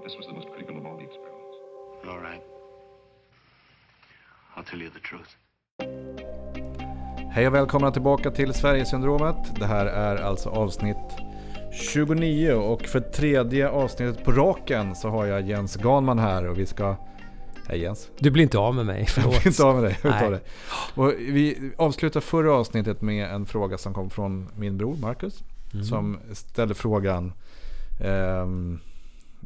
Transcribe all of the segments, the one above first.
But this was the most critical of all the experiments. All right. I'll tell you the truth. Hej och välkomna tillbaka till Sverigesyndromet. Det här är alltså avsnitt 29 och för tredje avsnittet på raken så har jag Jens Ganman här och vi ska... Hej Jens. Du blir inte av med mig, Jag blir inte av med dig. Jag tar Nej. det. Och vi avslutar förra avsnittet med en fråga som kom från min bror Marcus. Mm. Som ställde frågan... ehm,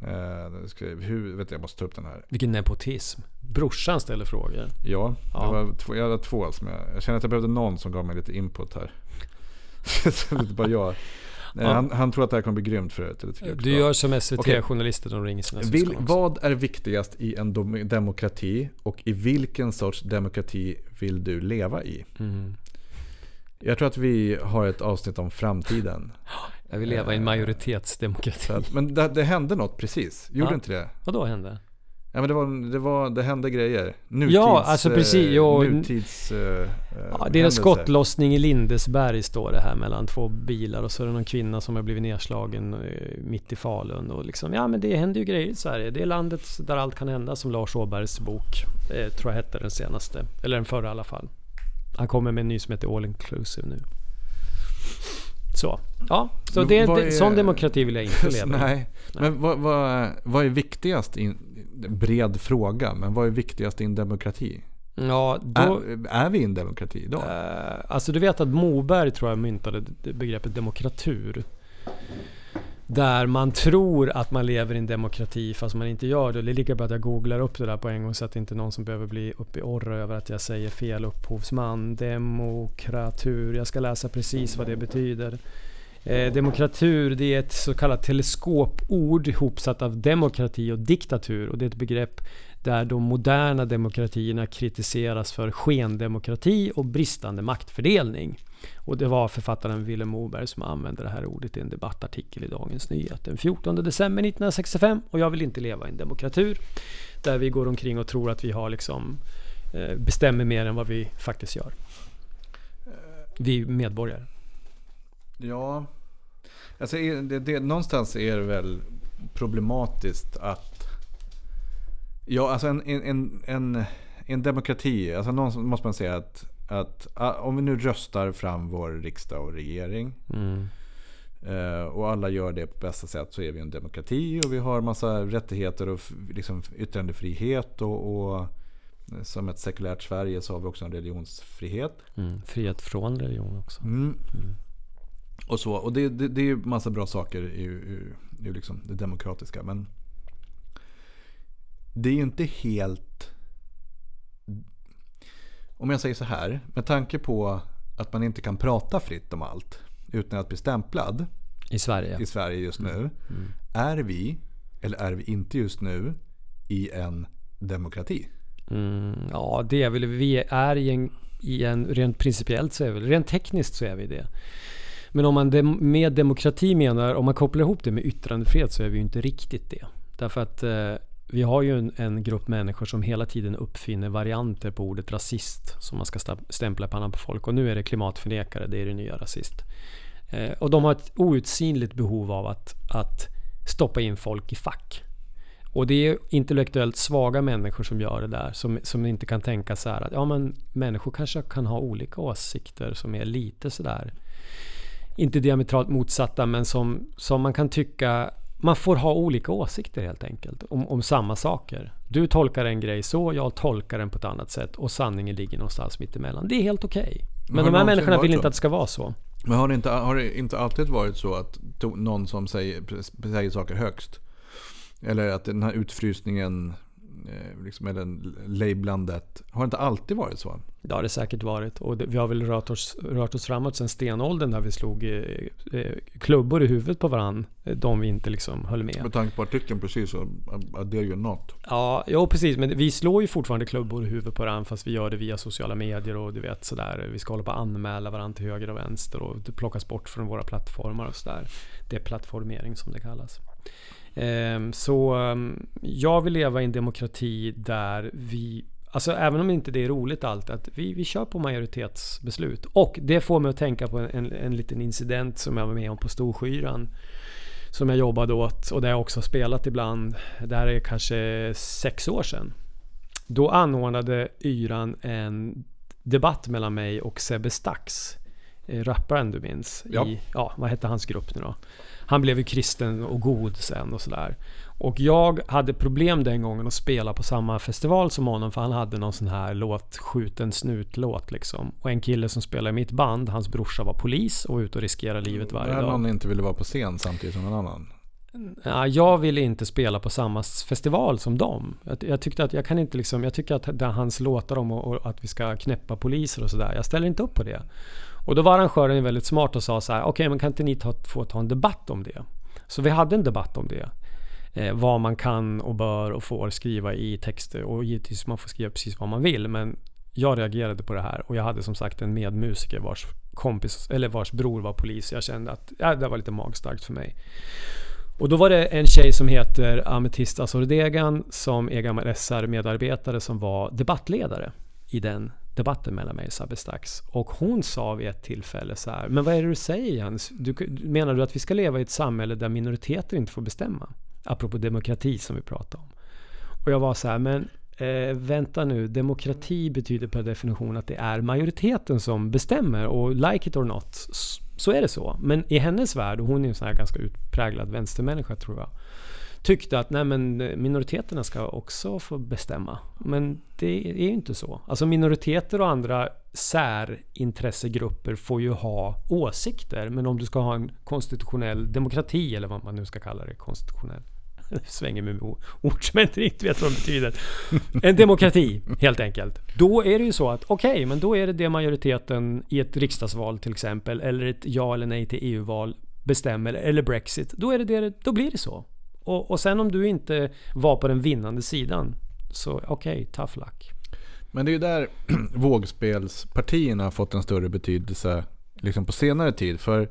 eh, ska hur, vet jag, jag måste ta upp den här. Vilken nepotism. Brorsan ställer frågor. Ja, Ja. var två, jag hade två som jag... Jag känner att jag behövde någon som gav mig lite input här. så det är inte bara jag. Nej, Ja. han, han tror att det här kommer bli grymt för det. Du gör som SVT-journalister, de ringer sina också. vad är viktigast i en demokrati och i vilken sorts demokrati vill du leva i? Mm. Jag tror att vi har ett avsnitt om framtiden. Jag vill leva i en majoritetsdemokrati. Så att, men det, det hände något precis, gjorde Ja. inte det? Vad då hände? Ja, men det, var, det, var, det hände grejer. Nutids, Ja, alltså precis, eh, jo. nutids, eh, eh, Ja, det är en skottlossning i Lindesberg står det här mellan två bilar och så är det någon kvinna som har blivit nedslagen eh, mitt i Falun och liksom, ja men det händer ju grejer i Sverige. Det är landet där allt kan hända som Lars Åbergs bok, eh, tror jag hette den senaste, eller den förra i alla fall. Han kommer med en ny som heter All Inclusive nu. Så, ja, så det är, sån demokrati vill jag inte leva. Nej, men vad, vad, vad är viktigast i en bred fråga, men vad är viktigast i en demokrati? Ja, då, Är, är vi i en demokrati idag? Eh, alltså du vet att Moberg tror jag myntade begreppet demokratur. Där man tror att man lever i en demokrati fast man inte gör det. Det är lika bra att jag googlar upp det där på en gång så att det inte är någon som behöver bli uppe i orra över att jag säger fel upphovsman. Demokratur. Jag ska läsa precis vad det betyder. Eh, demokratur det är ett så kallat teleskopord ihopsatt av demokrati och diktatur. Och det är ett begrepp där de moderna demokratierna kritiseras för skendemokrati och bristande maktfördelning. Och det var författaren Vilhelm Moberg som använde det här ordet i en debattartikel i Dagens Nyheter den 14 december 1965. Och jag vill inte leva i en demokratur där vi går omkring och tror att vi har liksom eh, bestämmer mer än vad vi faktiskt gör. Vi medborgare. Ja, alltså det, det, någonstans är det väl problematiskt att Ja, alltså en, en, en, en, demokrati, alltså någonstans måste man säga att, att ah, om vi nu röstar fram vår riksdag och regering Mm. eh, och alla gör det på bästa sätt så är vi en demokrati och vi har massa rättigheter och liksom yttrandefrihet och, och som ett sekulärt Sverige så har vi också en religionsfrihet. Mm. Frihet från religion också. Mm. Och så. Och det, det, det är ju massa bra saker i, i, i liksom det demokratiska. Men det är ju inte helt... Om jag säger så här. Med tanke på att man inte kan prata fritt om allt utan att bli stämplad I Sverige. i Sverige just nu. Är vi, eller är vi inte just nu, i en demokrati? Mm, ja, det är väl vi är i en, i en... Rent principiellt så är vi Rent tekniskt så är vi det. Men om man dem, med demokrati menar, om man kopplar ihop det med yttrandefrihet så är vi ju inte riktigt det. Därför att eh, vi har ju en, en grupp människor som hela tiden uppfinner varianter på ordet rasist. Som man ska stämpla i pannan på folk. Och nu är det klimatförnekare, det är det nya rasist. Eh, och de har ett outsinligt behov av att, att stoppa in folk i fack. Och det är intellektuellt svaga människor som gör det där. Som, som inte kan tänka så här att ja, men människor kanske kan ha olika åsikter som är lite sådär inte diametralt motsatta men som, som man kan tycka man får ha olika åsikter helt enkelt om, om samma saker. Du tolkar en grej så, jag tolkar den på ett annat sätt och sanningen ligger någonstans mitt emellan. Det är helt okej. Men Men har de här människorna vill så? inte att det ska vara så. Men har det inte, har det inte alltid varit så att någon som säger, säger saker högst eller att den här utfrysningen liksom, eller lablandet har inte alltid varit så? Det har det säkert varit. Och det, vi har väl rört oss, rört oss framåt sen stenåldern där vi slog eh, eh, klubbor i huvudet på varandra. eh, De vi inte liksom höll med. Med tanke på artikeln precis så, dare you not. Ja, jo precis. Men vi slår ju fortfarande klubbor i huvudet på varandra fast vi gör det via sociala medier och du vet sådär. Vi ska hålla på att anmäla varandra till höger och vänster och det plockas bort från våra plattformar och sådär. Det är plattformering som det kallas. Ehm, så ehm, jag vill leva i en demokrati där vi Alltså även om inte det är roligt allt, att vi, vi kör på majoritetsbeslut. Och det får mig att tänka på en, en, liten incident som jag var med om på Storskyran. som jag jobbade åt och där jag också spelat ibland. Det här är kanske sex år sedan. Då anordnade Yran en debatt mellan mig och Sebbe Stax eh, Rapparen du minns. Ja. I, ja, vad hette hans grupp nu då? Han blev ju kristen och god sen och sådär. Och jag hade problem den gången att spela på samma festival som honom för han hade någon sån här låt, skjuten snut-låt liksom. Och en kille som spelade i mitt band, hans brorsa var polis och var ute och riskerade livet varje dag. någon inte ville vara på scen samtidigt som någon annan. Ja, jag ville inte spela på samma festival som dem. Jag, jag tyckte att jag kan inte liksom, jag tycker att hans låtar om och, och att vi ska knäppa poliser och sådär, jag ställer inte upp på det. Och då var arrangören väldigt smart och sa så här, okej men kan inte ni ta, få ta en debatt om det? Så vi hade en debatt om det. Eh, vad man kan och bör och får skriva i texter och givetvis man får skriva precis vad man vill men jag reagerade på det här och jag hade som sagt en medmusiker vars kompis, eller vars bror var polis. Jag kände att ja, det var lite magstarkt för mig. Och då var det en tjej som heter Ametista Azordegan som är gammal SR-medarbetare som var debattledare i den debatten mellan mig och Sabbe Stax. Och hon sa vid ett tillfälle så här, men vad är det du säger Jens? Du, menar du att vi ska leva i ett samhälle där minoriteter inte får bestämma? Apropå demokrati som vi pratade om. Och jag var så här, men eh, vänta nu, demokrati betyder per definition att det är majoriteten som bestämmer och like it or not, så är det så. Men i hennes värld, och hon är en sån här ganska utpräglad vänstermänniska tror jag, tyckte att nej, men minoriteterna ska också få bestämma. Men det är ju inte så. Alltså minoriteter och andra särintressegrupper får ju ha åsikter. Men om du ska ha en konstitutionell demokrati, eller vad man nu ska kalla det, konstitutionell svänger med ord som jag inte riktigt vet vad de betyder. En demokrati, helt enkelt. Då är det ju så att, okej, men då är det det majoriteten i ett riksdagsval till exempel, eller ett ja eller nej till EU-val bestämmer, eller Brexit. Då, är det det, då blir det så. Och, och sen om du inte var på den vinnande sidan, så okej, tough luck. Men det är ju där vågspelspartierna har fått en större betydelse liksom på senare tid. För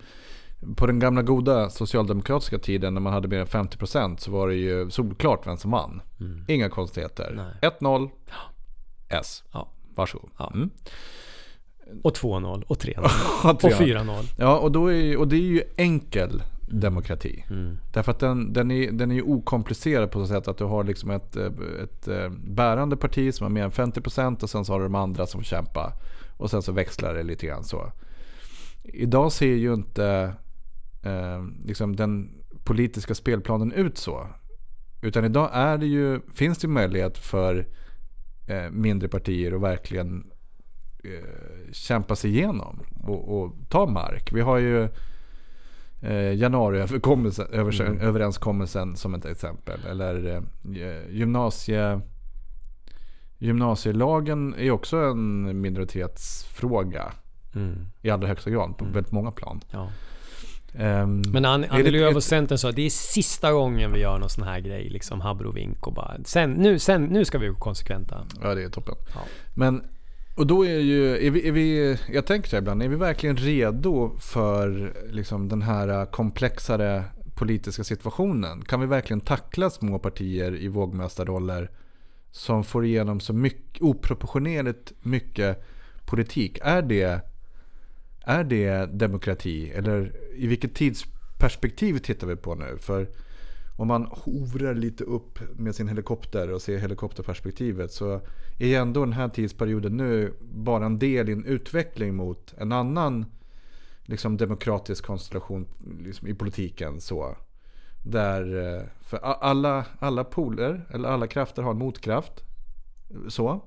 på den gamla goda socialdemokratiska tiden när man hade mer än 50% så var det ju solklart vem som vann. Inga konstigheter. Mm. Nej. 1-0 S. Ja. Varsågod. Ja. Mm. Och 2-0, och 3-0, Ja, och tre. 4-0. Ja, och, då är, och det är ju enkel demokrati. Mm. Därför att den, den, är, den är ju okomplicerad på så sätt att du har liksom ett, eh, ett eh, bärande parti som har mer än 50% och sen så har du de andra som kämpar. Och sen så växlar det lite grann så. Idag ser ju inte eh, liksom den politiska spelplanen ut så. Utan idag är det ju, finns det möjlighet för eh, mindre partier att verkligen eh, kämpa sig igenom och, och ta mark. Vi har ju eh, januariöverenskommelsen överenskommelsen som ett exempel. Eller eh, gymnasie, gymnasielagen är också en minoritetsfråga Mm. i allra högsta grad på väldigt många plan. Ja. Ehm, Men Annie det- Lööf och Centern sa att det är sista gången vi gör någon sån här grej. Liksom habrovink och bara... Sen, nu, sen, nu ska vi vara konsekventa. Ja, det är toppen. Ja. Men, och då är ju, är vi, är vi, jag tänker så här ibland, är vi verkligen redo för liksom, den här komplexare politiska situationen? Kan vi verkligen tackla små partier i vågmästarroller som får igenom så mycket, oproportionerligt mycket politik? Är det, är det demokrati? Eller i vilket tidsperspektiv tittar vi på nu? För om man hovrar lite upp med sin helikopter och ser helikopterperspektivet så är ju ändå den här tidsperioden nu bara en del i en utveckling mot en annan liksom, demokratisk konstellation liksom, i politiken. Så. Där, eh, för alla, alla poler, eller alla krafter har en motkraft. Så.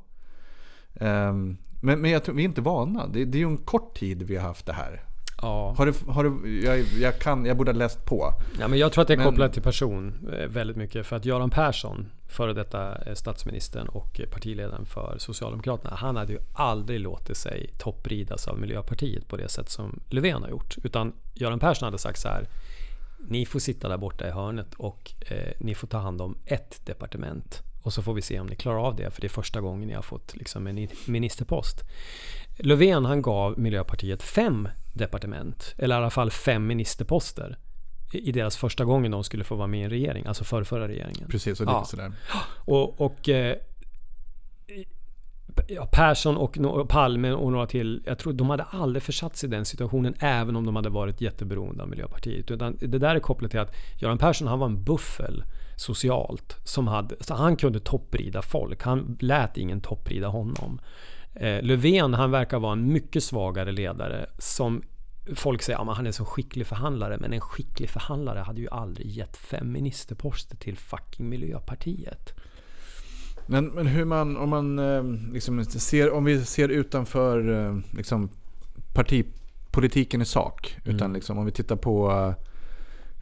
Ehm, men, men jag tror, vi är inte vana. Det, det är ju en kort tid vi har haft det här. Ja. Har du, har du, jag, jag, kan, jag borde ha läst på. ja, men jag tror att det är Men- kopplat till person eh, väldigt mycket. För att Göran Persson, före detta eh, statsministern och eh, partiledaren för Socialdemokraterna. Han hade ju aldrig låtit sig toppridas av Miljöpartiet på det sätt som Löfven har gjort. Utan Göran Persson hade sagt så här. Ni får sitta där borta i hörnet och eh, ni får ta hand om ett departement. Och så får vi se om ni klarar av det, för det är första gången ni har fått liksom, en ministerpost. Löfven han gav Miljöpartiet fem departement, eller i alla fall fem ministerposter. I deras första gången de skulle få vara med i en regering, alltså för förra regeringen. Precis, och lite Ja. sådär. Och, och eh, ja, Persson och no- Palme och några till. Jag tror de hade aldrig försatt sig i den situationen även om de hade varit jätteberoende av Miljöpartiet. Utan det där är kopplat till att Göran Persson han var en buffel socialt. Som hade, så han kunde topprida folk. Han lät ingen topprida honom. Eh, Löfven han verkar vara en mycket svagare ledare som Folk säger att ja, han är så skicklig förhandlare, men en skicklig förhandlare hade ju aldrig gett fem ministerposter till fucking Miljöpartiet. Men, men hur man, om man eh, liksom ser, om vi ser utanför eh, liksom partipolitiken i sak. Mm. Utan liksom om vi tittar på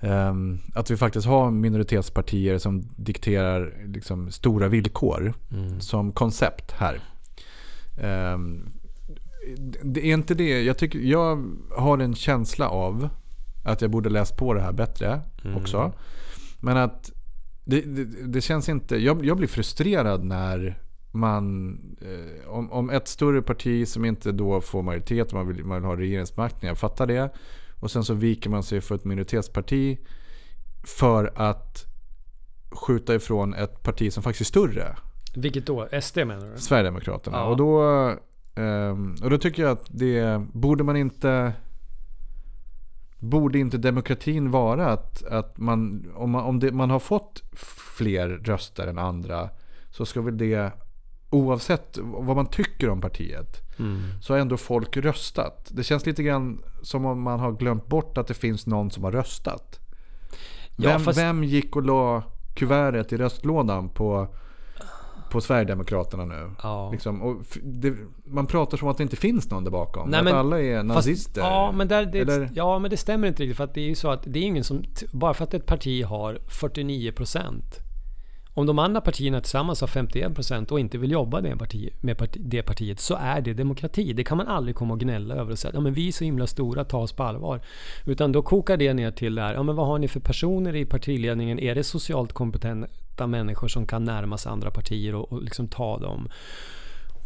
ehm, att vi faktiskt har minoritetspartier som dikterar liksom stora villkor Mm. som koncept här. Ehm, det är inte det, jag, tycker, jag har en känsla av att jag borde läst på det här bättre Mm. också. Men att det, det, det känns inte, jag, jag blir frustrerad när man, eh, om, om ett större parti som inte då får majoritet, man vill, man vill ha regeringsmakten, jag fattar det. Och sen så viker man sig för ett minoritetsparti för att skjuta ifrån ett parti som faktiskt är större. Vilket då? SD menar du? Sverigedemokraterna. Ja. Och, då, ehm, och då tycker jag att det borde man inte... Borde inte demokratin vara att, att man, om, man, om det, man har fått fler röster än andra så ska väl det, oavsett vad man tycker om partiet, Mm. så har ändå folk röstat. Det känns lite grann som om man har glömt bort att det finns någon som har röstat. Ja, Vem, fast- vem gick och la kuvertet i röstlådan på, på Sverigedemokraterna nu? Ja. Liksom, det, man pratar som att det inte finns någon där bakom. Nej, att men- alla är Fast- nazister. ja, men där, det, ja, men det stämmer inte riktigt. För att det är ju så att det är ingen som... Bara för att ett parti har 49% Om de andra partierna tillsammans har 51% och inte vill jobba det parti, med parti, det partiet så är det demokrati. Det kan man aldrig komma och gnälla över och säga att ja, men vi är så himla stora, ta oss på allvar. Utan då kokar det ner till det här, ja, men vad har ni för personer i partiledningen? Är det socialt hitta människor som kan närma sig andra partier och, och liksom ta dem?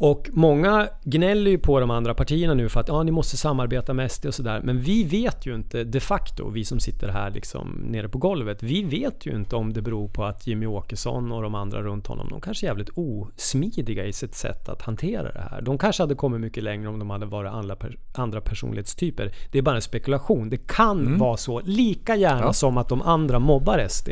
Och många gnäller ju på de andra partierna nu för att ja, ni måste samarbeta med SD och sådär. Men vi vet ju inte de facto, vi som sitter här liksom nere på golvet. Vi vet ju inte om det beror på att Jimmy Åkesson och de andra runt honom, de kanske är jävligt osmidiga i sitt sätt att hantera det här. De kanske hade kommit mycket längre om de hade varit andra, andra personlighetstyper. Det är bara en spekulation. Det kan vara så, lika gärna Ja. som att de andra mobbar SD.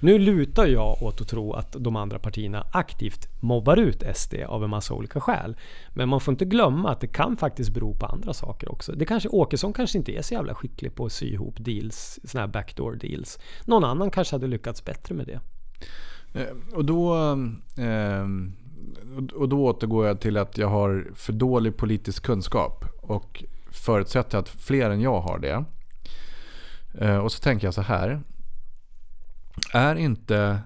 Nu lutar jag åt att tro att de andra partierna aktivt mobbar ut SD av en massa olika skäl. Men man får inte glömma att det kan faktiskt bero på andra saker också. Det kanske, Åkesson kanske inte är så jävla skicklig på att sy ihop deals, såna här backdoor deals. Någon annan kanske hade lyckats bättre med det. Eh, och då, eh, och då återgår jag till att jag har för dålig politisk kunskap. Och förutsätter att fler än jag har det. Eh, och så tänker jag så här. Är inte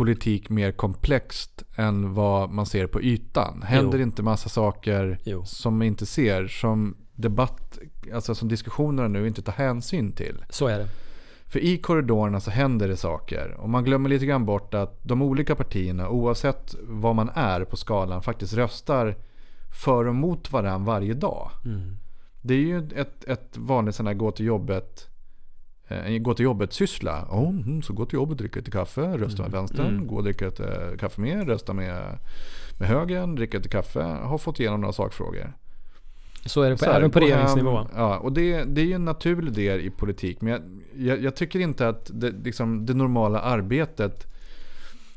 politik mer komplext än vad man ser på ytan? Händer Jo. inte massa saker Jo. som man inte ser? Som debatt, alltså som diskussionerna nu inte tar hänsyn till. Så är det. För i korridorerna så händer det saker. Och man glömmer lite grann bort att de olika partierna, oavsett vad man är på skalan, faktiskt röstar för och mot varandra varje dag. Mm. Det är ju ett, ett vanligt sån här gå till jobbet en gå till jobbet-syssla. Oh, mm, så gå till jobbet, dricka lite kaffe, rösta med vänstern, Mm. gå och dricka ett eh, kaffe med, rösta med, med högern, dricka lite kaffe. Har fått igenom några sakfrågor. Så är det på, Så här, även på regeringsnivå. Ja, och det, det är ju en naturlig del i politik. Men jag, jag, jag tycker inte att det, liksom, det normala arbetet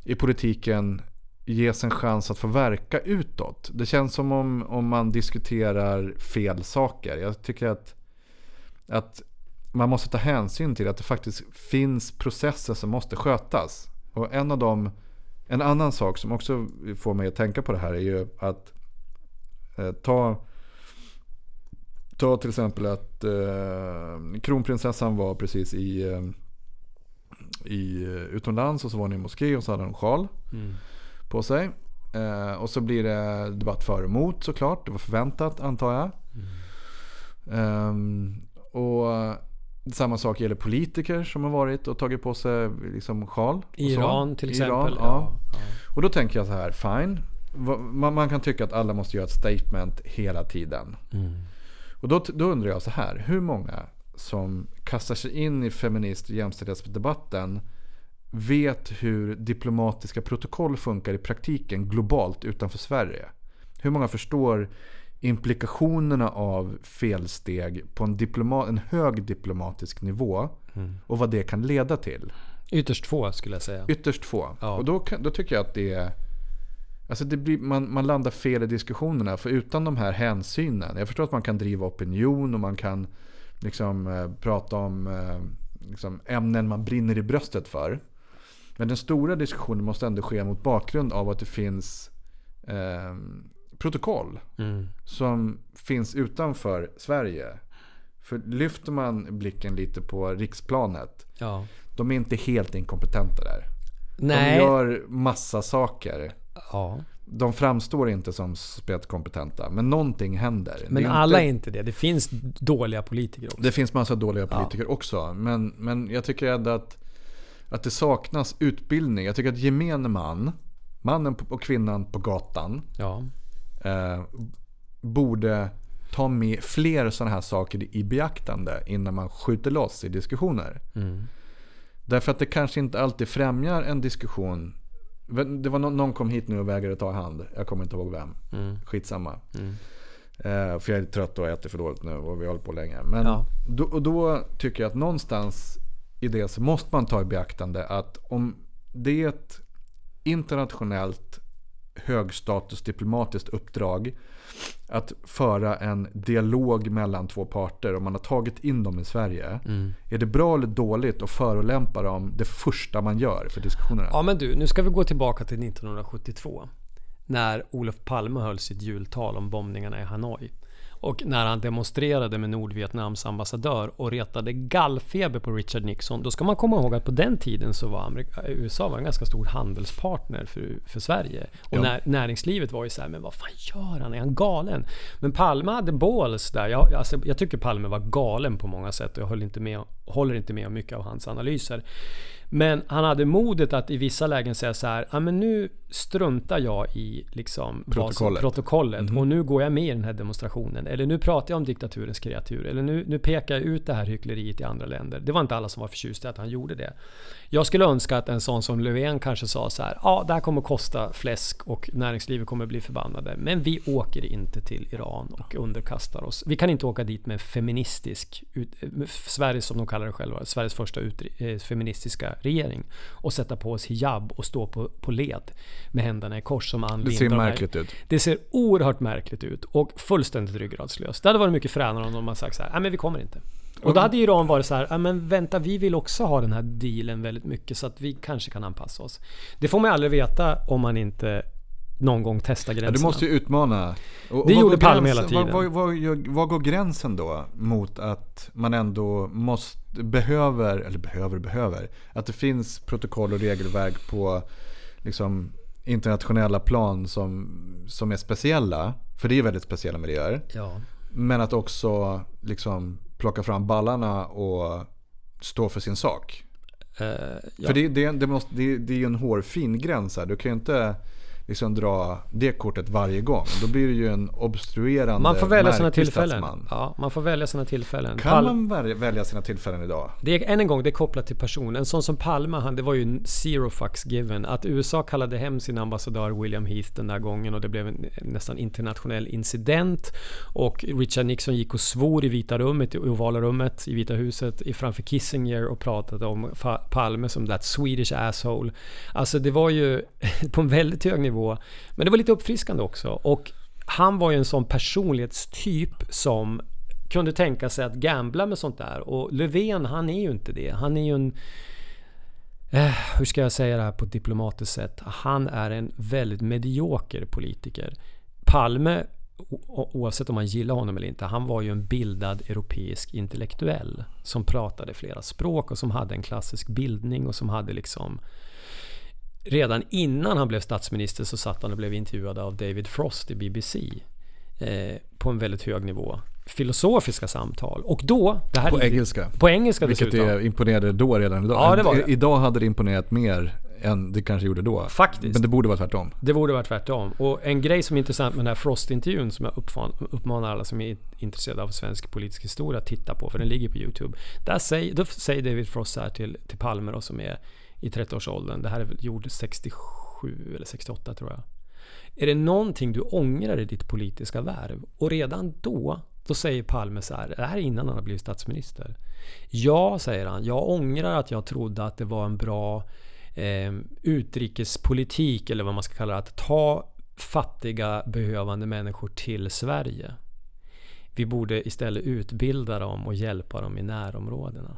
i politiken ges en chans att få verka utåt. Det känns som om, om man diskuterar fel saker. Jag tycker att, att man måste ta hänsyn till att det faktiskt finns processer som måste skötas. Och en av dem, en annan sak som också får mig att tänka på det här är ju att eh, ta Ta till exempel att eh, kronprinsessan var precis i, eh, i eh, utomlands och så var hon i en moské och så hade hon sjal Mm. på sig. Eh, och så blir det debatt för och emot såklart. Det var förväntat antar jag. Ehm, och samma sak gäller politiker som har varit och tagit på sig liksom sjal. Iran till exempel. Iran, ja. Och då tänker jag så här, fine. Man, man kan tycka att alla måste göra ett statement hela tiden. Mm. Och då, då undrar jag så här, hur många som kastar sig in i feminist och jämställdhetsdebatten vet hur diplomatiska protokoll funkar i praktiken globalt utanför Sverige? Hur många förstår implikationerna av felsteg på en, diploma, en hög diplomatisk nivå och vad det kan leda till? Ytterst få skulle jag säga. Ytterst få. Ja. Och då, då tycker jag att det är... Alltså det blir, man, man landar fel i diskussionerna. För utan de här hänsynen. Jag förstår att man kan driva opinion och man kan liksom eh, prata om eh, liksom, ämnen man brinner i bröstet för. Men den stora diskussionen måste ändå ske mot bakgrund av att det finns eh, protokoll Mm. som finns utanför Sverige. För lyfter man blicken lite på riksplanet. Ja. De är inte helt inkompetenta där. Nej. De gör massa saker. Ja. De framstår inte som spetskompetenta. Men någonting händer. Men är alla är inte, inte det. Det finns dåliga politiker också. Det finns massa dåliga politiker också. Men, men jag tycker ändå att, att det saknas utbildning. Jag tycker att gemene man, mannen och kvinnan på gatan, Ja. Eh, borde ta med fler sådana här saker i beaktande innan man skjuter loss i diskussioner. Mm. Därför att det kanske inte alltid främjar en diskussion. Det var någon, någon kom hit nu och vägrade ta i hand. Jag kommer inte ihåg vem. Mm. Skitsamma. Mm. Eh, för jag är trött och äter för dåligt nu och vi har hållit på länge. Men Ja. då, och då tycker jag att någonstans i det så måste man ta i beaktande att om det är ett internationellt högstatus diplomatiskt uppdrag att föra en dialog mellan två parter och man har tagit in dem i Sverige. Mm. Är det bra eller dåligt att förolämpa dem det första man gör för diskussionerna? Ja men du, nu ska vi gå tillbaka till 1972. När Olof Palme höll sitt jultal om bombningarna i Hanoi. Och när han demonstrerade med Nordvietnams ambassadör och retade gallfeber på Richard Nixon. Då ska man komma ihåg att på den tiden så var Amerika, USA var en ganska stor handelspartner för, för Sverige. Och när, näringslivet var ju så här, men vad fan gör han? Är han galen? Men Palme hade balls där. Jag, alltså, jag tycker Palme var galen på många sätt och jag håller inte med, håller inte med om mycket av hans analyser. Men han hade modet att i vissa lägen säga så här, ja men nu struntar jag i liksom Protokollet. protokollet och nu går jag med i den här demonstrationen. Eller nu pratar jag om diktaturens kreatur. Eller nu, nu pekar jag ut det här hyckleriet i andra länder. Det var inte alla som var förtjusta i att han gjorde det. Jag skulle önska att en sån som Löfven kanske sa så här, ja det här kommer kosta fläsk och näringslivet kommer bli förbannade. Men vi åker inte till Iran och underkastar oss. Vi kan inte åka dit med feministisk, ut, med Sverige som de kallar det själva, Sveriges första ut, eh, feministiska regering. Och sätta på oss hijab och stå på, på led med händerna i kors som Ann Det ser märkligt ut. det ser oerhört märkligt ut och fullständigt ryggradslöst. Det hade varit mycket fränare om de hade sagt så här, nej men vi kommer inte. Och då hade Iran varit så här, men vänta vi vill också ha den här dealen väldigt mycket så att vi kanske kan anpassa oss. Det får man aldrig veta om man inte någon gång testar Ja, gränserna. du måste ju utmana. Och, och Det vad gjorde Palme hela tiden. Vad, vad, vad, vad går gränsen då mot att man ändå måste, behöver, eller behöver, behöver, att det finns protokoll och regelverk på liksom internationella plan som, som är speciella. För det är väldigt speciella miljöer. Ja. Men att också liksom plocka fram ballarna och stå för sin sak. Eh, ja. För det, det, det, måste, det, det är ju en hårfin gräns här. Du kan ju inte liksom dra det kortet varje gång. Då blir det ju en obstruerande, man får välja sina tillfällen. statsman. Ja, man får välja sina tillfällen. Kan Pal- man välja- sina tillfällen idag? Det är, än en gång, det är kopplat till person. En sån som Palme, han, det var ju zero fucks given. Att USA kallade hem sin ambassadör William Heath den där gången och det blev en nästan internationell incident. Och Richard Nixon gick och svor i Vita rummet, i ovala rummet, i Vita huset, framför Kissinger och pratade om Palme som that Swedish asshole. Alltså det var ju på en väldigt hög nivå. Men det var lite uppfriskande också. Och han var ju en sån personlighetstyp som kunde tänka sig att gambla med sånt där. Och Löfven, han är ju inte det. Han är ju en... Eh, hur ska jag säga det här på ett diplomatiskt sätt? Han är en väldigt medioker politiker. Palme, o- oavsett om man gillar honom eller inte, han var ju en bildad europeisk intellektuell. Som pratade flera språk och som hade en klassisk bildning och som hade liksom Redan innan han blev statsminister så satt han och blev intervjuad av David Frost i BBC. Eh, på en väldigt hög nivå. Filosofiska samtal. Och då... Det här På är- engelska. På engelska Vilket dessutom. imponerade då redan idag. Ja, det var det. Idag hade det imponerat mer än det kanske gjorde då. Faktiskt. Men det borde vara tvärtom. Det borde vara tvärtom. Och en grej som är intressant med den här Frost-intervjun som jag uppmanar alla som är intresserade av svensk politisk historia att titta på, för den ligger på YouTube. Där säger, då säger David Frost så här till, till Palme då, som är i 30-årsåldern. Det här är väl gjord 67 eller 68 tror jag. Är det någonting du ångrar i ditt politiska värv? Och redan då, då säger Palme så här, det här är innan han har blivit statsminister. Ja, säger han, jag ångrar att jag trodde att det var en bra eh, utrikespolitik, eller vad man ska kalla det, att ta fattiga behövande människor till Sverige. Vi borde istället utbilda dem och hjälpa dem i närområdena.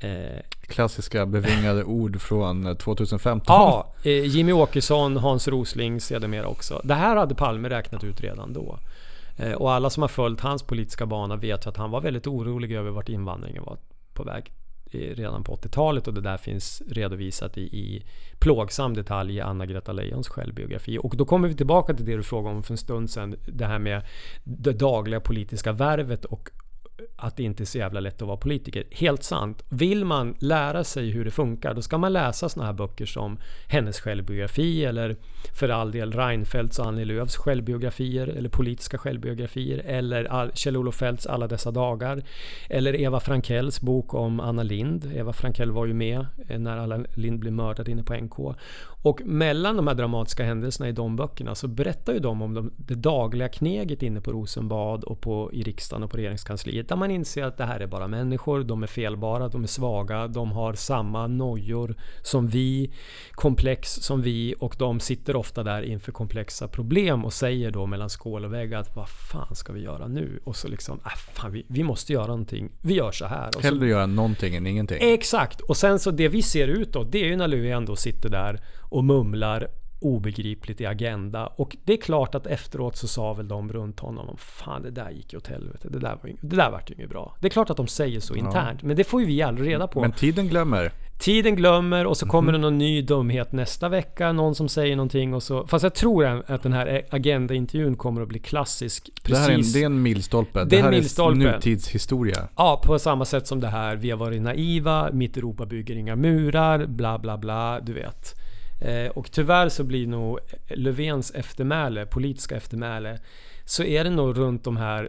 Eh, Klassiska bevingade ord från 2015. Ja, eh, Jimmy Åkesson, Hans Rosling sedermera också. Det här hade Palme räknat ut redan då. Eh, och alla som har följt hans politiska bana vet att han var väldigt orolig över vart invandringen var på väg redan på 80-talet och det där finns redovisat i, i plågsam detalj i Anna-Greta Leijons självbiografi. Och då kommer vi tillbaka till det du frågade om för en stund sedan. Det här med det dagliga politiska värvet och att det inte är så jävla lätt att vara politiker. Helt sant. Vill man lära sig hur det funkar, då ska man läsa såna här böcker som hennes självbiografi eller för all del Reinfeldts och Annie Lööfs självbiografier eller politiska självbiografier eller Kjell-Olof Feldts Alla dessa dagar eller Eva Frankells bok om Anna Lind. Eva Frankell var ju med eh, när Anna Lind blev mördad inne på NK. Och mellan de här dramatiska händelserna i de böckerna så berättar ju de om de, det dagliga kneget inne på Rosenbad och på, i riksdagen och på regeringskansliet där man inser att det här är bara människor, de är felbara, de är svaga, de har samma nojor som vi, komplex som vi och de sitter ofta där inför komplexa problem och säger då mellan skål och vägg att vad fan ska vi göra nu? Och så liksom, äh, fan, vi, vi måste göra någonting. Vi gör så här. Och Hellre så, göra någonting än ingenting. Exakt! Och sen så det vi ser utåt, det är ju när Löfven då sitter där och mumlar obegripligt i Agenda. Och det är klart att efteråt så sa väl de runt honom Fan det där gick ju åt helvete. Det där, var ju, det där vart ju inget bra. Det är klart att de säger så internt. Men det får ju vi aldrig reda på. Men tiden glömmer. Tiden glömmer och så kommer mm. det någon ny dumhet nästa vecka. Någon som säger någonting och så. Fast jag tror att den här Agenda-intervjun kommer att bli klassisk. Precis. Det här är en, det är en milstolpe. Det, det här milstolpe. är nutidshistoria. Ja, på samma sätt som det här. Vi har varit naiva. Mitt Europa bygger inga murar. Bla bla bla. Du vet. Eh, och tyvärr så blir nog Löfvens eftermäle, politiska eftermäle, så är det nog runt de här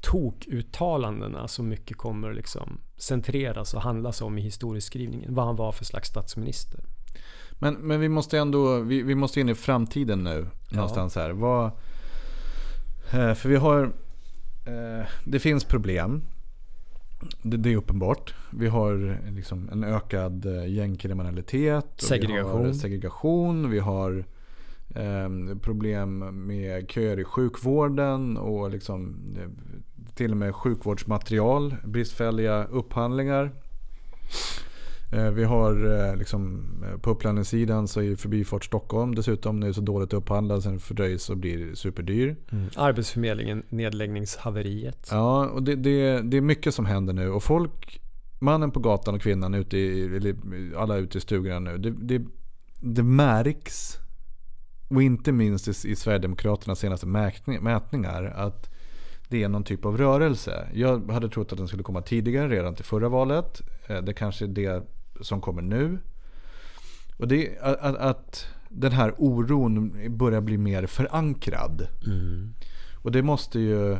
tokuttalandena som mycket kommer liksom centreras och handlas om i historieskrivningen. Vad han var för slags statsminister. Men, men vi måste ändå, vi, vi måste in i framtiden nu. Ja. Någonstans här. Vad, eh, för vi har, eh, det finns problem. Det, det, är uppenbart. Vi har liksom en ökad eh, gängkriminalitet. Segregation. Vi har segregation. Vi har eh, problem med köer i sjukvården och liksom, eh, till och med sjukvårdsmaterial. Bristfälliga upphandlingar. Eh, vi har eh, liksom, eh, på upplandningssidan så är Förbifart Stockholm dessutom nu så dåligt upphandlad så den fördröjs och blir superdyr. Mm. Arbetsförmedlingen, nedläggningshaveriet. Ja, och det, det, det är mycket som händer nu och folk, mannen på gatan och kvinnan ute i, eller alla ute i stugorna nu. Det, det, det märks, och inte minst i, i Sverigedemokraternas senaste mätningar, att det är någon typ av rörelse. Jag hade trott att den skulle komma tidigare, redan till förra valet. Det kanske är det som kommer nu. Och det att, att den här oron börjar bli mer förankrad. Mm. Och det måste ju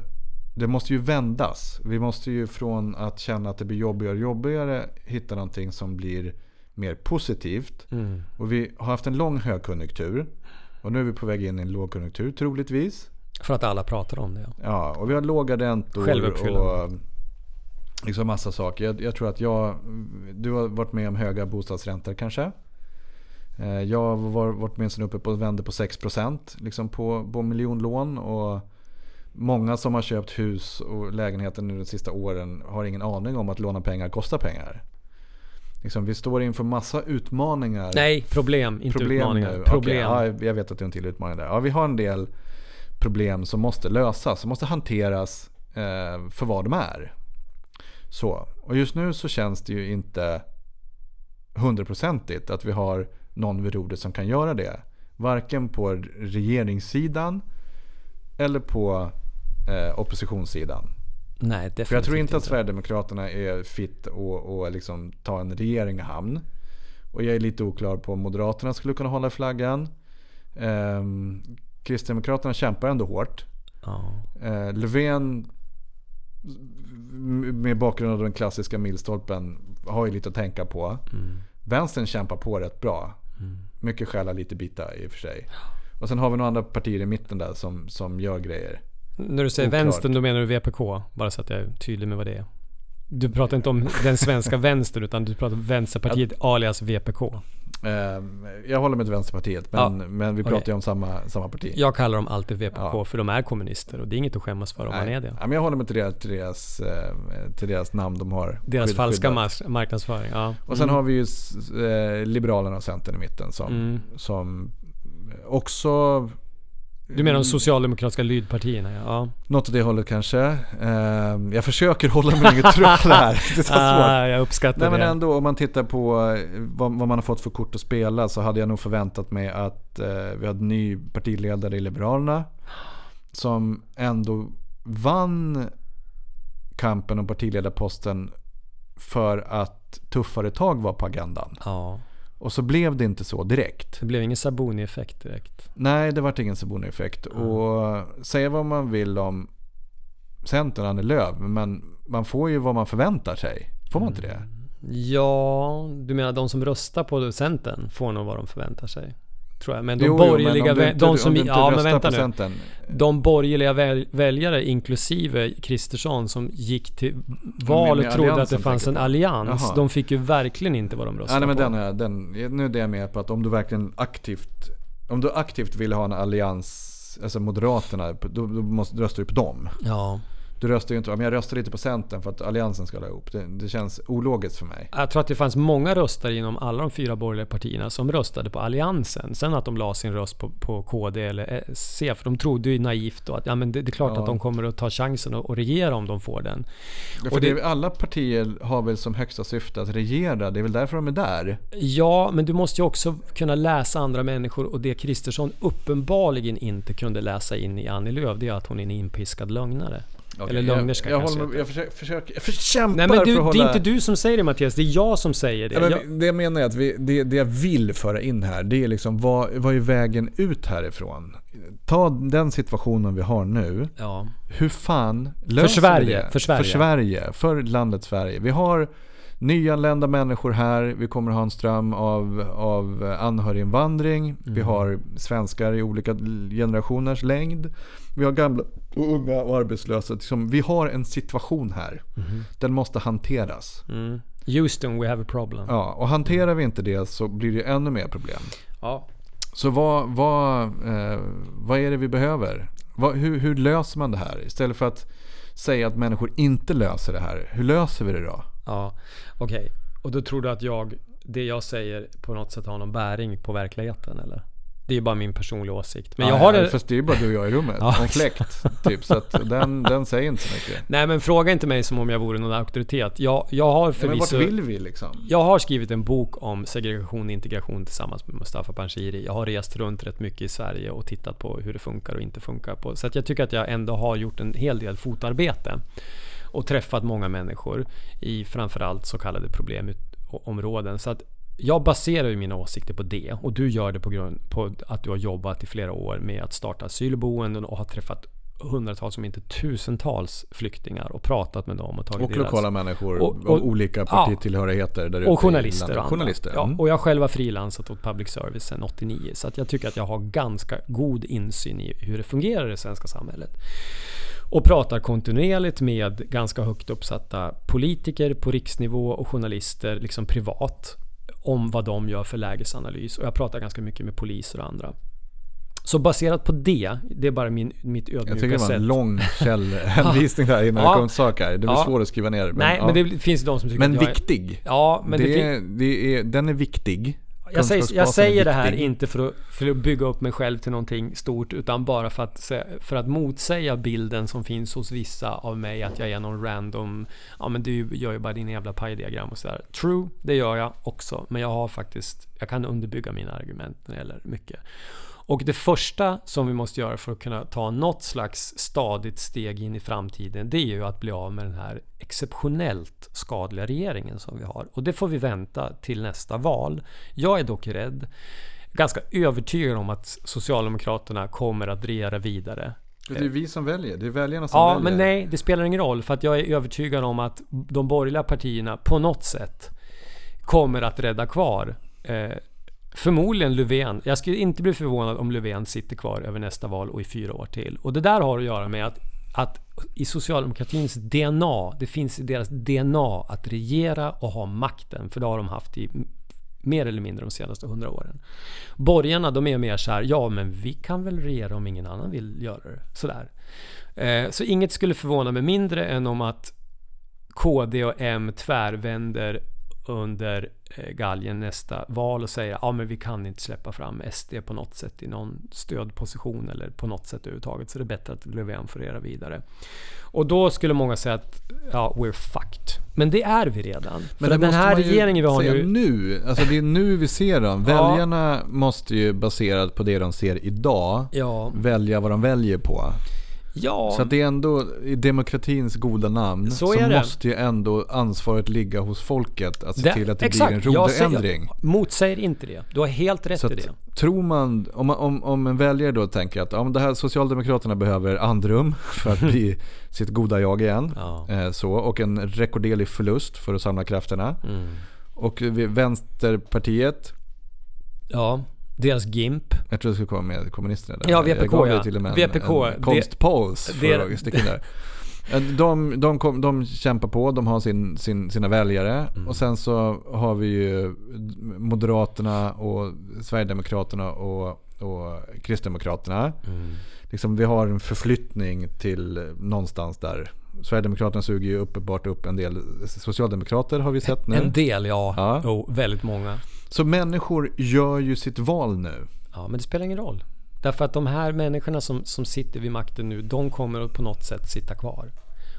det måste ju vändas. Vi måste ju från att känna att det blir jobbigare och jobbigare hitta någonting som blir mer positivt. Mm. Och vi har haft en lång högkonjunktur. Och nu är vi på väg in i en lågkonjunktur troligtvis. För att alla pratar om det. Ja, och vi har låga räntor och liksom massa saker. Jag, jag, tror att jag, du har varit med om höga bostadsräntor kanske. Eh, jag har varit med uppe på vände på 6% liksom på, på miljonlån. Och många som har köpt hus och lägenheter nu de sista åren har ingen aning om att låna pengar kostar pengar. Liksom, vi står inför massa utmaningar. Nej, problem, inte problem utmaningar. Nu. Problem. Okay, ja, jag vet att det är en till utmaning där. Ja, vi har en del problem som måste lösas, som måste hanteras eh, för vad de är. Så, och just nu så känns det ju inte hundraprocentigt att vi har någon vid rodret som kan göra det. Varken på regeringssidan eller på eh, oppositionssidan. Nej, definitivt För jag tror inte att Sverigedemokraterna är fit att liksom ta en regering i hamn. Och jag är lite oklar på om Moderaterna skulle kunna hålla flaggan. Eh, Kristdemokraterna kämpar ändå hårt. Ja. Eh, Löfven med bakgrund av den klassiska milstolpen har ju lite att tänka på. Mm. vänstern kämpar på rätt bra. Mycket skälla, lite bita i och för sig. Och sen har vi några andra partier i mitten där som, som gör grejer. När du säger Oklart. vänstern, då menar du VPK? Bara så att jag är tydlig med vad det är. Du pratar inte om den svenska vänstern, utan du pratar om Vänsterpartiet alias VPK. Eh, jag håller mig till Vänsterpartiet, men, Ja, men vi pratar okej. ju om samma, samma parti. Jag kallar dem alltid VPK, Ja. för de är kommunister och det är inget att skämmas för om man är det. Ja, men jag håller mig till deras, till deras, eh, till deras namn de har. Deras falska skyddat. marknadsföring, ja. Och sen har vi ju eh, Liberalerna och Centern i mitten som, Mm. som också... Du menar de socialdemokratiska lydpartierna, ja. ja. Något åt det hållet kanske. Eh, jag försöker hålla mig neutral här. Det är så svårt. Ah, jag uppskattar Nej men det. ändå om man tittar på eh, vad, vad man har fått för kort att spela så hade jag nog förväntat mig att eh, vi hade en ny partiledare i Liberalerna. Som ändå vann kampen om partiledarposten för att tuffare tag var på agendan. Ja, Och så blev det inte så direkt. det blev ingen Sabuni-effekt direkt. Nej, det vart ingen Sabuni-effekt. Och säga vad man vill om Centern, Annie Lööf, men man får ju vad man förväntar sig. Får man inte det? Ja, du menar de som röstar på Centern får nog vad de förväntar sig. Tror jag. Men de Jo, jo, men borgerliga... inte- de som, om du inte ja, men röstar vänta på nu. Centern. De borgerliga väl, väljare, inklusive Kristersson, som gick till val och trodde att det fanns en allians. Jaha. De fick ju verkligen inte vad de Ja, röstade nej, men på. den är, den, nu är det jag med på att om du verkligen aktivt om du aktivt vill ha en allians, alltså Moderaterna, då, då måste, röstar du på dem. Ja. Du röstar ju inte, men jag röstar inte på Centern för att alliansen ska hålla ihop. Det, det känns ologiskt för mig. Jag tror att det fanns många röstare inom alla de fyra borgerliga partierna som röstade på Alliansen. Sen att de la sin röst på, på KD eller C, för de trodde ju naivt då att ja, men det, det är klart Ja. att de kommer att ta chansen och, och regera om de får den. För Och det, alla partier har väl som högsta syfte att regera, det är väl därför de är där. Ja, men du måste ju också kunna läsa andra människor och det Kristersson uppenbarligen inte kunde läsa in i Annie Lööf, det är att hon är en inpiskad lögnare. Eller lögnerska jag, jag, kanske heter. jag, försöker, försöker, jag kämpar Nej men du, för att det hålla... är inte du som säger det Mattias, det är jag som säger det. Ja, men jag, Det jag menar är att vi, det, det jag vill föra in här, det är liksom vad, vad är vägen ut härifrån? Ta den situationen vi har nu. ja. Hur fan löser Sverige, vi det? för Sverige. För Sverige, för landet Sverige. Vi har nyanlända människor här. Vi kommer ha en ström av, av anhöriginvandring. Vi Mm. har svenskar i olika generationers längd. Vi har gamla och unga och arbetslösa. Liksom, vi har en situation här. Den måste hanteras. Mm. Houston, we have a problem. Ja, och hanterar vi inte det så blir det ännu mer problem. Ja. Så vad, vad, eh, vad är det vi behöver? Vad, hur, hur löser man det här? Istället för att säga att människor inte löser det här. Hur löser vi det då? Ja, okej. Och då tror du att jag, det jag säger på något sätt har någon bäring på verkligheten eller? Det är bara min personliga åsikt. Men jag Ja, har ja, det... Fast det är ju bara du och jag i rummet. Ja. En fläkt. Typ, så att den, den säger inte så mycket. Nej men fråga inte mig som om jag vore någon auktoritet. Jag, jag har Ja, men vart förvisso... vill vi liksom? Jag har skrivit en bok om segregation och integration tillsammans med Mustafa Panshiri. Jag har rest runt rätt mycket i Sverige och tittat på hur det funkar och inte funkar. På. Så att jag tycker att jag ändå har gjort en hel del fotarbete. Och träffat många människor i framförallt så kallade problemområden. Så att jag baserar ju mina åsikter på det. Och du gör det på grund på att du har jobbat i flera år med att starta asylboenden och har träffat hundratals om inte tusentals flyktingar och pratat med dem och tagit Och deras lokala människor Och- och- av olika partitillhörigheter där ute och journalister och. Journalister. Ja, mm. och jag själv har frilansat åt public service sedan 89. Så att jag tycker att jag har ganska god insyn i hur det fungerar i det svenska samhället. Och pratar kontinuerligt med ganska högt uppsatta politiker på riksnivå och journalister liksom privat om vad de gör för lägesanalys. Och jag pratar ganska mycket med poliser och andra. Så baserat på det, det är bara min, mitt ödmjuka Jag tycker det var sätt. en lång källhänvisning där innan Ja. det kom en sak här. Det blir Ja. svårt att skriva ner. Men, Nej, ja. men det finns de som tycker men att jag är... viktig. Ja, men det, det, fin- det är, den är viktig. Jag säger, jag säger det här inte för att, för att bygga upp mig själv till någonting stort utan bara för att, för att motsäga bilden som finns hos vissa av mig att jag är någon random Ja men du gör ju bara dina jävla pajdiagram och sådär. True, det gör jag också. Men jag har faktiskt, jag kan underbygga mina argument när det gäller mycket. Och det första som vi måste göra för att kunna ta något slags stadigt steg in i framtiden det är ju att bli av med den här exceptionellt skadliga regeringen som vi har. Och det får vi vänta till nästa val. Jag är dock rädd, ganska övertygad om att Socialdemokraterna kommer att regera vidare. Det är vi som väljer. Det är väljarna som Ja, väljer. men nej, det spelar ingen roll för att jag är övertygad om att de borgerliga partierna på något sätt kommer att rädda kvar eh, Förmodligen Löfven. Jag skulle inte bli förvånad om Löfven sitter kvar över nästa val och i fyra år till. Och det där har att göra med att, att i socialdemokratins DNA, det finns i deras DNA att regera och ha makten. För det har de haft i mer eller mindre de senaste hundra åren. Borgarna de är mer så här, ja men vi kan väl regera om ingen annan vill göra det. Sådär. Eh, så inget skulle förvåna mig mindre än om att KD och M tvärvänder under eh, galgen nästa val och säger ja men vi kan inte släppa fram SD på något sätt i någon stödposition eller på något sätt överhuvudtaget. Så det är bättre att Löfven får era vidare. Och då skulle många säga att ja, we're fucked. Men det är vi redan. Men För den här regeringen vi har säga nu... nu. Alltså det är nu vi ser dem. Väljarna måste ju baserat på det de ser idag Ja, välja vad de väljer på. Ja. Så att det är ändå i demokratins goda namn Så så, det. måste ju ändå ansvaret ligga hos folket att se till att det exakt, blir en jag roderändring. Motsäger inte det. Du har helt rätt Så i det. tror man, om, man- om, om en väljare då tänker att ja, men det här Socialdemokraterna behöver andrum för att bli sitt goda jag igen. Ja. Eh, så, och en rekorderlig förlust för att samla krafterna. Mm. Och Vänsterpartiet, Ja, deras GIMP. jag tror det skulle komma med kommunisterna där. Ja, Jag VPK, gav ju ja. till och med en, VPK, en konstpaus för att sticka där. De, de, kom, de kämpar på, de har sin, sin, sina väljare Mm. och sen så har vi ju Moderaterna och Sverigedemokraterna och, och Kristdemokraterna. Mm. Liksom, vi har en förflyttning till någonstans där. Sverigedemokraterna suger ju uppenbart upp en del socialdemokrater har vi sett nu. En del, ja. Ja. Jo, väldigt många. Så människor gör ju sitt val nu. Ja, men det spelar ingen roll. Därför att de här människorna som, som sitter vid makten nu, de kommer att på något sätt sitta kvar.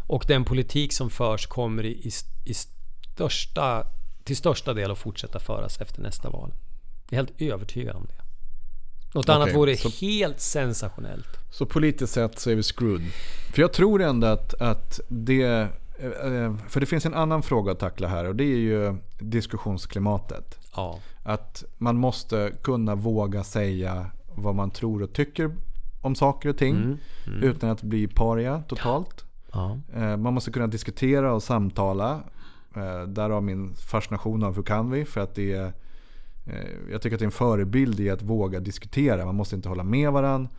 Och den politik som förs kommer i, i, i största, till största del att fortsätta föras efter nästa val. Jag är helt övertygad om det. Något annat Okej, vore så- helt sensationellt. Så politiskt sett så är vi screwed. För jag tror ändå att, att det... eh, För det finns en annan fråga att tackla här och det är ju diskussionsklimatet. Ja. Att man måste kunna våga säga vad man tror och tycker om saker och ting. Mm. Utan att bli paria totalt. ja. Eh, Man måste kunna diskutera och samtala. Eh, Därav min fascination av Hur kan vi? För att det är, eh, jag tycker att det är en förebild i att våga diskutera. Man måste inte hålla med varandra.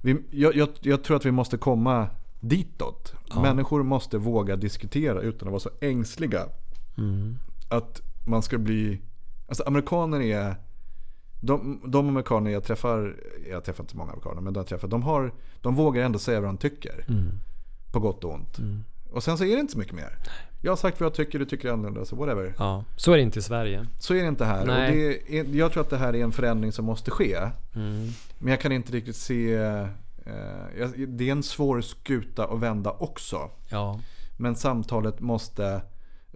Vi, jag, jag, jag tror att vi måste komma ditåt. Människor måste våga diskutera utan att vara så ängsliga. Att man ska bli... Alltså amerikaner är... De, de amerikaner jag träffar, jag träffar inte många amerikaner, men de jag träffar, de, har, de vågar ändå säga vad de tycker. På gott och ont. Och sen så är det inte så mycket mer. Jag har sagt vad jag tycker, du tycker annorlunda, så whatever. ja. Så är det inte i Sverige. Så är det inte här. Och det är, jag tror att det här är en förändring som måste ske. Mm. Men jag kan inte riktigt se... Eh, det är en svår skuta att vända också. Ja. Men samtalet måste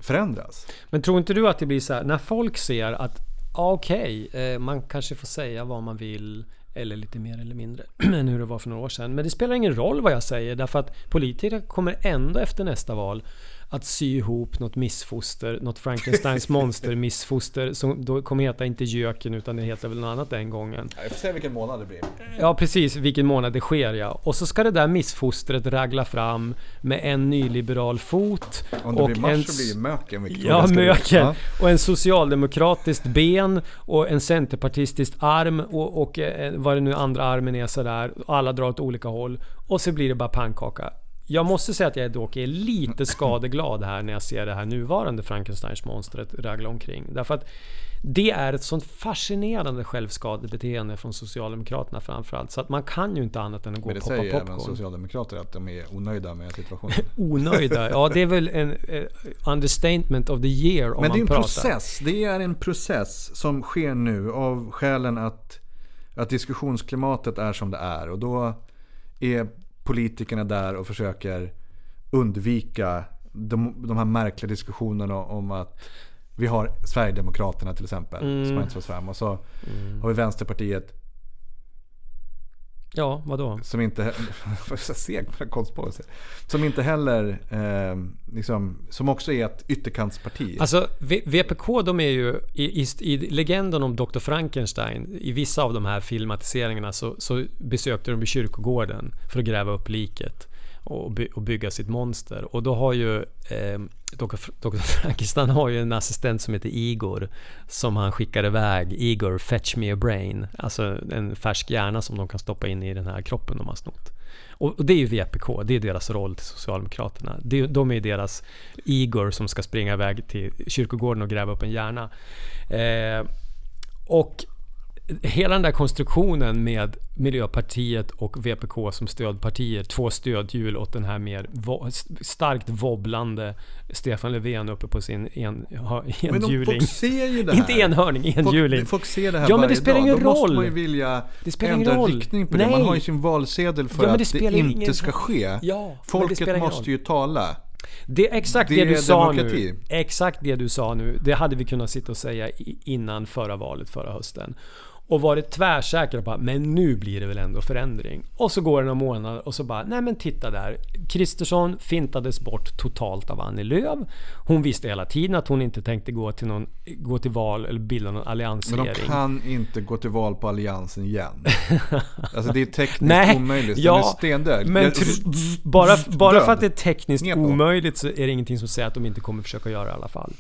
förändras. Men tror inte du att det blir så här, när folk ser att ah, okej, okay, man kanske får säga vad man vill eller lite mer eller mindre än hur det var för några år sedan. Men det spelar ingen roll vad jag säger därför att politiker kommer ändå efter nästa val att sy ihop något missfoster, något Frankensteins monster missfoster som då kommer heta inte Jöken utan det heter väl något annat den gången. Jag får se vilken månad det blir. Ja precis, vilken månad det sker ja. Och så ska det där missfostret ragla fram med en nyliberal fot Om det och blir mars en så blir det möken. Ja, möken. Ja. Och en socialdemokratiskt ben och en centerpartistisk arm och, och eh, vad det nu andra armen är sådär. Alla drar åt olika håll. Och så blir det bara pannkaka. Jag måste säga att jag dock är lite skadeglad här när jag ser det här nuvarande Frankensteins monstret ragla omkring. Därför att det är ett sånt fascinerande självskadebeteende från Socialdemokraterna framförallt. Så att man kan ju inte annat än att gå Men och det poppa säger även popcorn. socialdemokrater att de är onöjda med situationen. Onöjda. Ja, det är väl en eh, understatement of the year om Men det är en pratar. process. Det är en process som sker nu av skälen att, att diskussionsklimatet är som det är. Och då är politikerna där och försöker undvika de, de här märkliga diskussionerna om att vi har Sverigedemokraterna till exempel Mm. som har inte fått fram. Och så har vi Vänsterpartiet Ja, vadå? som inte seg på. Som inte heller eh, liksom, som också är ett ytterkantsparti. Alltså V- VPK de är ju i, i, i legenden om Dr. Frankenstein i vissa av de här filmatiseringarna så, så besökte de kyrkogården för att gräva upp liket och, by, och bygga sitt monster. Och då har ju eh, Dr. Frankenstein har ju en assistent som heter Igor som han skickar iväg. Igor, fetch me a brain. Alltså en färsk hjärna som de kan stoppa in i den här kroppen de har snott. Och, det är ju VPK, det är deras roll till Socialdemokraterna. De är ju deras Igor som ska springa iväg till kyrkogården och gräva upp en hjärna. Eh, och hela den där konstruktionen med Miljöpartiet och VPK som stödpartier, två stödhjul åt den här mer vo starkt wobblande Stefan Löfven uppe på sin en, enhjuling. Men folk ser ju det här. Inte enhörning, enhjuling. Folk, folk ser det här Ja men det spelar ingen Då roll. måste man ju vilja Det spelar ändra roll. riktning på Nej. det. Man har ju sin valsedel för Ja, men att det det, inte ingen ska ske. Ja, det Folket måste ju tala. Det är exakt det, Det du sa demokrati. nu. Exakt det du sa nu. Det hade vi kunnat sitta och säga innan förra valet förra hösten. Och varit tvärsäkra på att men nu blir det väl ändå förändring. Och så går det några månader och så bara, nej men titta där. Kristersson fintades bort totalt av Annie Lööf. Hon visste hela tiden att hon inte tänkte gå till, någon, gå till val eller bilda någon Men de alliansregering. kan inte gå till val på alliansen igen. Alltså det är tekniskt Nej, omöjligt. Den ja, är stendöd. Men Jag- bara, bara död. för att det är tekniskt omöjligt så är det ingenting som säger att de inte kommer försöka göra det i alla fall.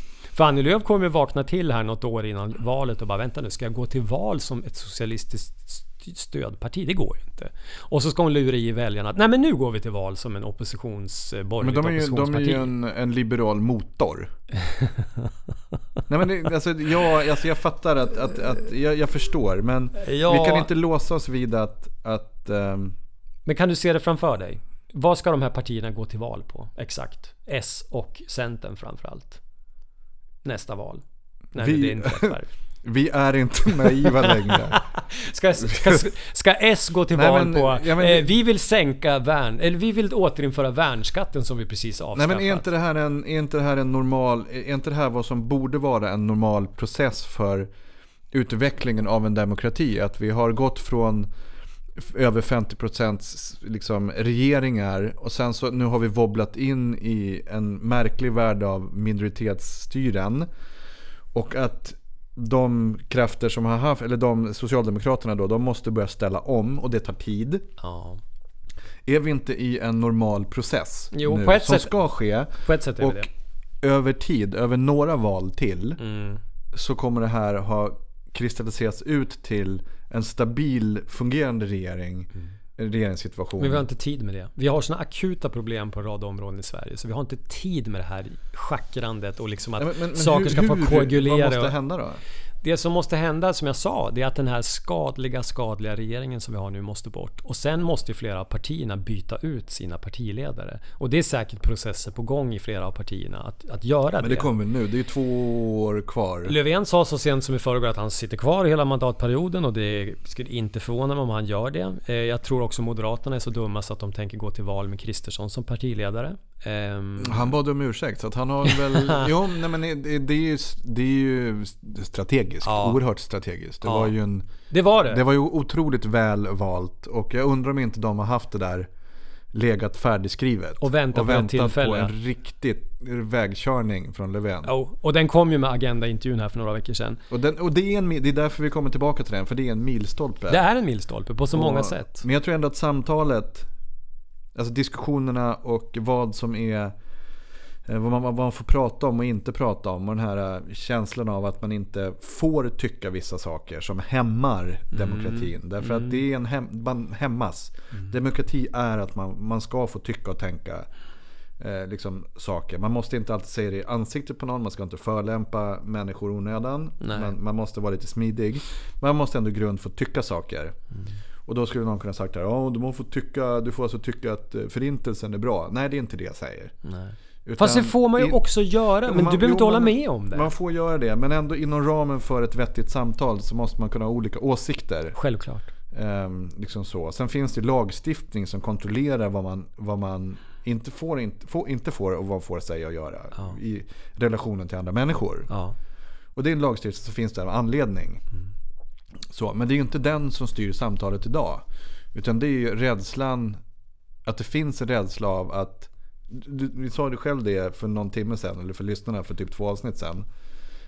Lööf kommer vakna till här något år innan valet och bara vänta nu, ska jag gå till val som ett socialistiskt st- stödparti? Det går ju inte. Och så ska hon lura i väljarna att nej men nu går vi till val som en oppositions, eh, Men de är ju, de är ju en, en liberal motor. Nej men det, alltså, jag, alltså jag fattar att, att, att jag, jag förstår men Ja. vi kan inte låsa oss vid att, att ehm, Men kan du se det framför dig? Vad ska de här partierna gå till val på? Exakt. S och Centern framförallt. Nästa val. När Vi- det inträffar. vi är inte naiva längre. Ska, ska, ska S gå till Nej, val men- på... ja, men- eh, vi vill sänka värn... Eller vi vill återinföra värnskatten som vi precis Nej avskaffat. men är inte, det här en, är inte det här en normal, är inte det här vad som borde vara en normal process för utvecklingen av en demokrati? Att vi har gått från över 50% liksom regeringar och sen så nu har vi wobblat in i en märklig värld av minoritetsstyren. Och att de krafter som har haft, eller de socialdemokraterna då, de måste börja ställa om och det tar tid. Ja. Är vi inte i en normal process Jo, nu, på ett som sätt- ska ske? På ett sätt är Och det. över tid, över några val till, Mm. så kommer det här ha kristalliserats ut till en stabil fungerande regering, en regeringssituation. Mm. Men vi har inte tid med det. Vi har såna akuta problem på en rad områden i Sverige. Så vi har inte tid med det här schackrandet och liksom att men- men- men saker hur- ska få koagulera. Vad måste och- hända då? Det som måste hända, som jag sa, det är att den här skadliga, skadliga regeringen som vi har nu måste bort. Och sen måste flera av partierna byta ut sina partiledare. Och det är säkert processer på gång i flera av partierna att, att göra Men det kommer nu, det är två år kvar. Löfven sa så sent som i förrgår att han sitter kvar hela mandatperioden och det skulle inte förvåna mig om han gör det. Eh, Jag tror också Moderaterna är så dumma så att de tänker gå till val med Kristersson som partiledare. Ehm, Han bad om ursäkt så att han har väl... jo, nej men det, det, är ju, det är ju strategiskt. Ja. Oerhört strategiskt. Det Ja. var ju en... Det var det. Det var ju otroligt väl valt och jag undrar om inte de har haft det där legat färdigskrivet. Och väntat på ett väntat på tillfälle. en riktig vägkörning från Löfven. Jo, och den kom ju med Agenda-intervjun här för några veckor sedan. Och, den, och det, är en, det är därför vi kommer tillbaka till den, för det är en milstolpe. Det är en milstolpe på så många Och- sätt. Men jag tror ändå att samtalet, alltså diskussionerna och vad som är eh, vad man, vad man får prata om och inte prata om. Och den här eh, känslan av att man inte får tycka vissa saker som hämmar demokratin. Därför att det är en hem, man hämmas. Demokrati är att man, man ska få tycka och tänka eh, liksom, saker. Man måste inte alltid säga det i ansiktet på någon. Man ska inte förolämpa människor onödan. Man, man måste vara lite smidig. Men man måste ändå i grund få tycka saker. Och då skulle någon kunna sagt här, ja, du, får tycka, du får alltså tycka att eh, förintelsen är bra. Nej, det är inte det jag säger. Nej. Utan Fast det får man ju i- också göra, men man- du behöver jo, inte hålla men- med om det. Man får göra det, men ändå inom ramen för ett vettigt samtal så måste man kunna ha olika åsikter. Självklart. Ehm, liksom så. Sen finns det lagstiftning som kontrollerar vad man, vad man inte, får, inte, får, inte får och vad man får säga och göra Ja. i relationen till andra människor. Ja. Och det är en lagstiftning som finns där av anledning. Så, men det är ju inte den som styr samtalet idag. Utan det är ju rädslan, att det finns en rädsla av att, du, du sa det själv det för någon timme sedan, eller för lyssnarna för typ två avsnitt sedan.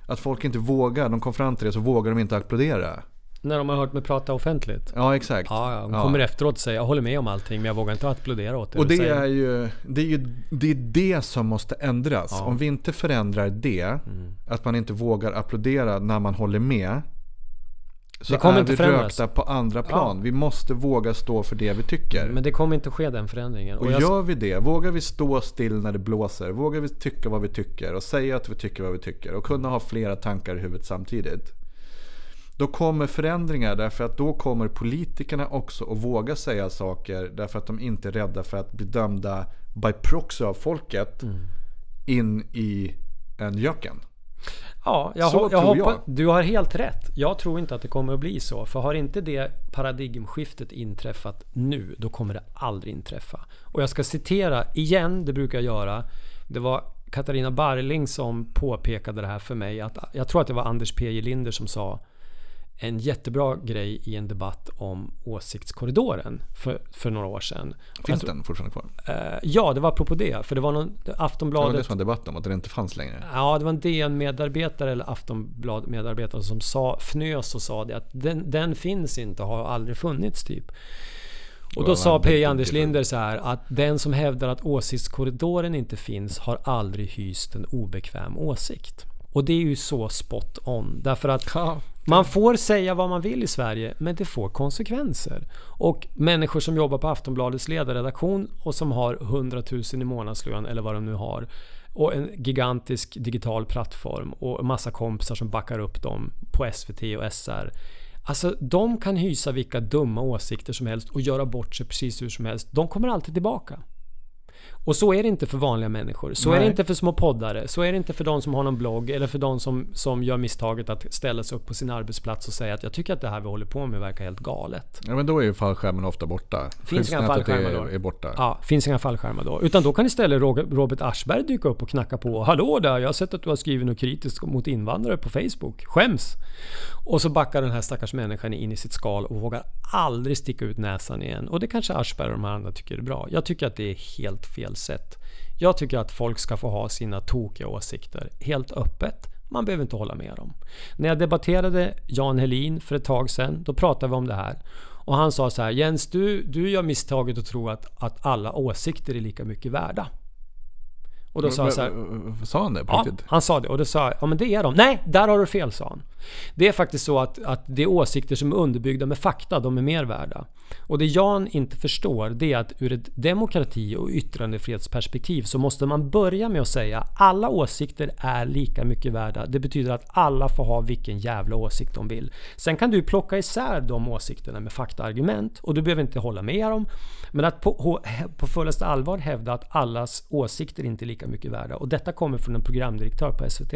Att folk inte vågar, de kom fram till det så vågar de inte applådera. När de har hört mig prata offentligt. Ja, exakt. Ja, ja, de Ja. kommer efteråt och säger jag håller med om allting men jag vågar inte applådera åt det. Och det säger. är, ju, det är ju det, är det som måste ändras. Ja. Om vi inte förändrar det, Mm. att man inte vågar applådera när man håller med. Så Det kommer är inte vi förändras. rökta på andra plan. Ja. Vi måste våga stå för det vi tycker. Men det kommer inte ske den förändringen. och jag- gör vi det, vågar vi stå still när det blåser, vågar vi tycka vad vi tycker och säga att vi tycker vad vi tycker och kunna ha flera tankar i huvudet samtidigt. Då kommer förändringar därför att då kommer politikerna också att våga säga saker därför att de inte är rädda för att bli dömda by proxy av folket Mm. in i en göken. Ja, jag, Så jag hoppas... jag. Du har helt rätt. Jag tror inte att det kommer att bli så. För har inte det paradigmskiftet inträffat nu, då kommer det aldrig inträffa. Och jag ska citera igen, det brukar jag göra. Det var Katarina Barling som påpekade det här för mig. Att, jag tror att det var Anders P. J. Linder som sa en jättebra grej i en debatt om åsiktskorridoren för, för några år sedan. Finns tror- den fortfarande kvar? Eh, ja, det var apropå det. För det var någon Det var Aftonbladet... det som var debatten om, att den inte fanns längre. Ja, det var en DN-medarbetare eller Aftonblad-medarbetare som sa, fnös och sa det att den, den finns inte och har aldrig funnits typ. Och då sa P. Anders Linder så här att den som hävdar att åsiktskorridoren inte finns har aldrig hyst en obekväm åsikt. Och det är ju så spot on. Därför att Ja, man får säga vad man vill i Sverige, men det får konsekvenser. Och människor som jobbar på Aftonbladets ledarredaktion och som har 100 000 i månadslön eller vad de nu har och en gigantisk digital plattform och en massa kompisar som backar upp dem på SVT och SR. Alltså de kan hysa vilka dumma åsikter som helst och göra bort sig precis hur som helst. De kommer alltid tillbaka. Och så är det inte för vanliga människor. Så är det Nej. inte för små poddare. Så är det inte för de som har någon blogg eller för de som, som gör misstaget att ställa sig upp på sin arbetsplats och säga att jag tycker att det här vi håller på med verkar helt galet. Ja men då är ju fallskärmen ofta borta. Finns inga fallskärmar då? är, borta. Ja, finns inga fallskärmar då. Utan då kan istället Robert Aschberg dyka upp och knacka på. Hallå där, jag har sett att du har skrivit något kritiskt mot invandrare på Facebook. Skäms! Och så backar den här stackars människan in i sitt skal och vågar aldrig sticka ut näsan igen. Och det kanske Aschberg och de andra tycker är bra. Jag tycker att det är helt fel sätt. Jag tycker att folk ska få ha sina tokiga åsikter helt öppet. Man behöver inte hålla med dem. När jag debatterade Jan Helin för ett tag sedan, då pratade vi om det här. Och han sa så här, Jens du, du gör misstaget att tro att, att alla åsikter är lika mycket värda. Och då sa jag så här, Sa han det på Ja, riktigt? han sa det och då sa jag, ja men det är de. Nej, där har du fel sa han. Det är faktiskt så att, att det är åsikter som är underbyggda med fakta, de är mer värda. Och det Jan inte förstår, det är att ur ett demokrati och yttrandefrihetsperspektiv så måste man börja med att säga alla åsikter är lika mycket värda. Det betyder att alla får ha vilken jävla åsikt de vill. Sen kan du plocka isär de åsikterna med faktaargument och du behöver inte hålla med dem. Men att på, på fullaste allvar hävda att allas åsikter inte är lika mycket värda. Och detta kommer från en programdirektör på SVT.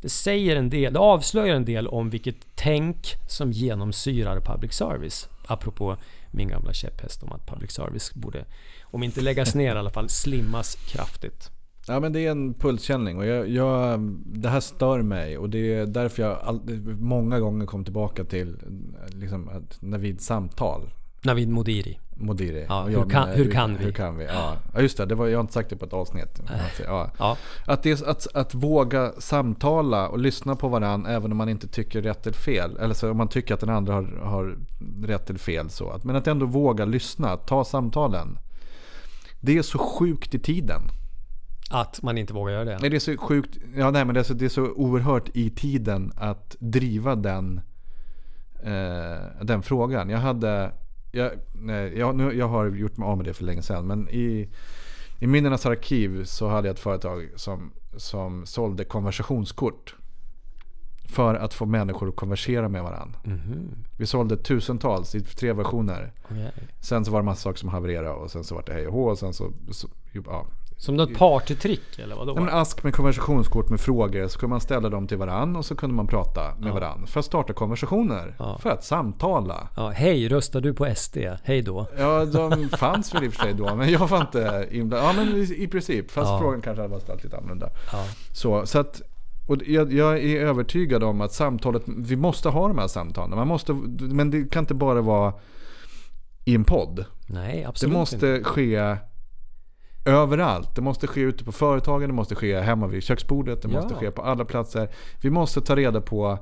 Det säger en del, det avslöjar en del om vilket tänk som genomsyrar public service. Apropå min gamla käpphäst om att public service borde, om inte läggas ner i alla fall, slimmas kraftigt. Ja men det är en pulskänning och jag, jag, det här stör mig och det är därför jag all, många gånger kom tillbaka till liksom, Navid samtal. Navid Modiri. Modiri. Ja, hur kan- menar, hur kan vi? Hur kan vi? Ja, ja just det, det var, jag har inte sagt det på ett avsnitt. Ja. Ja, Att, det, att, att våga samtala och lyssna på varandra även om man inte tycker rätt eller fel. Eller så om man tycker att den andra har, har rätt eller fel. Så. Att- Men att ändå våga lyssna, ta samtalen. Det är så sjukt i tiden. att man inte vågar göra det. Nej, det är så sjukt. Ja, nej, men det är, så, det är så oerhört i tiden att driva den, eh, den frågan. Jag hade... Jag, nej, jag, nu, jag har gjort mig av med det för länge sedan. Men i, i Minnenas arkiv så hade jag ett företag som, som sålde konversationskort. För att få människor att konversera med varandra. Mhm. Vi sålde tusentals i tre versioner. Okej. Sen så var det massa saker som havererade och sen så var det hej och hå och sen så... så ja, Som något partytrick eller vadå? Ja, men ask med konversationskort med frågor så kunde man ställa dem till varann och så kunde man prata med varann. För att starta konversationer. Ja. För att samtala. Ja, hej, röstar du på SD? Hej då. Ja, de fanns väl i och för sig då, men jag var inte inblandad. Ja, men i, i princip. Fast Ja. frågan kanske hade varit ställd lite annorlunda. Ja. Så, så att, och jag, jag är övertygad om att samtalet, vi måste ha de här samtalen. Man måste, men det kan inte bara vara i en podd. Nej, Det absolut måste inte. ske överallt. Det måste ske ute på företagen, det måste ske hemma vid köksbordet, det måste Ja. ske på alla platser. Vi måste ta reda på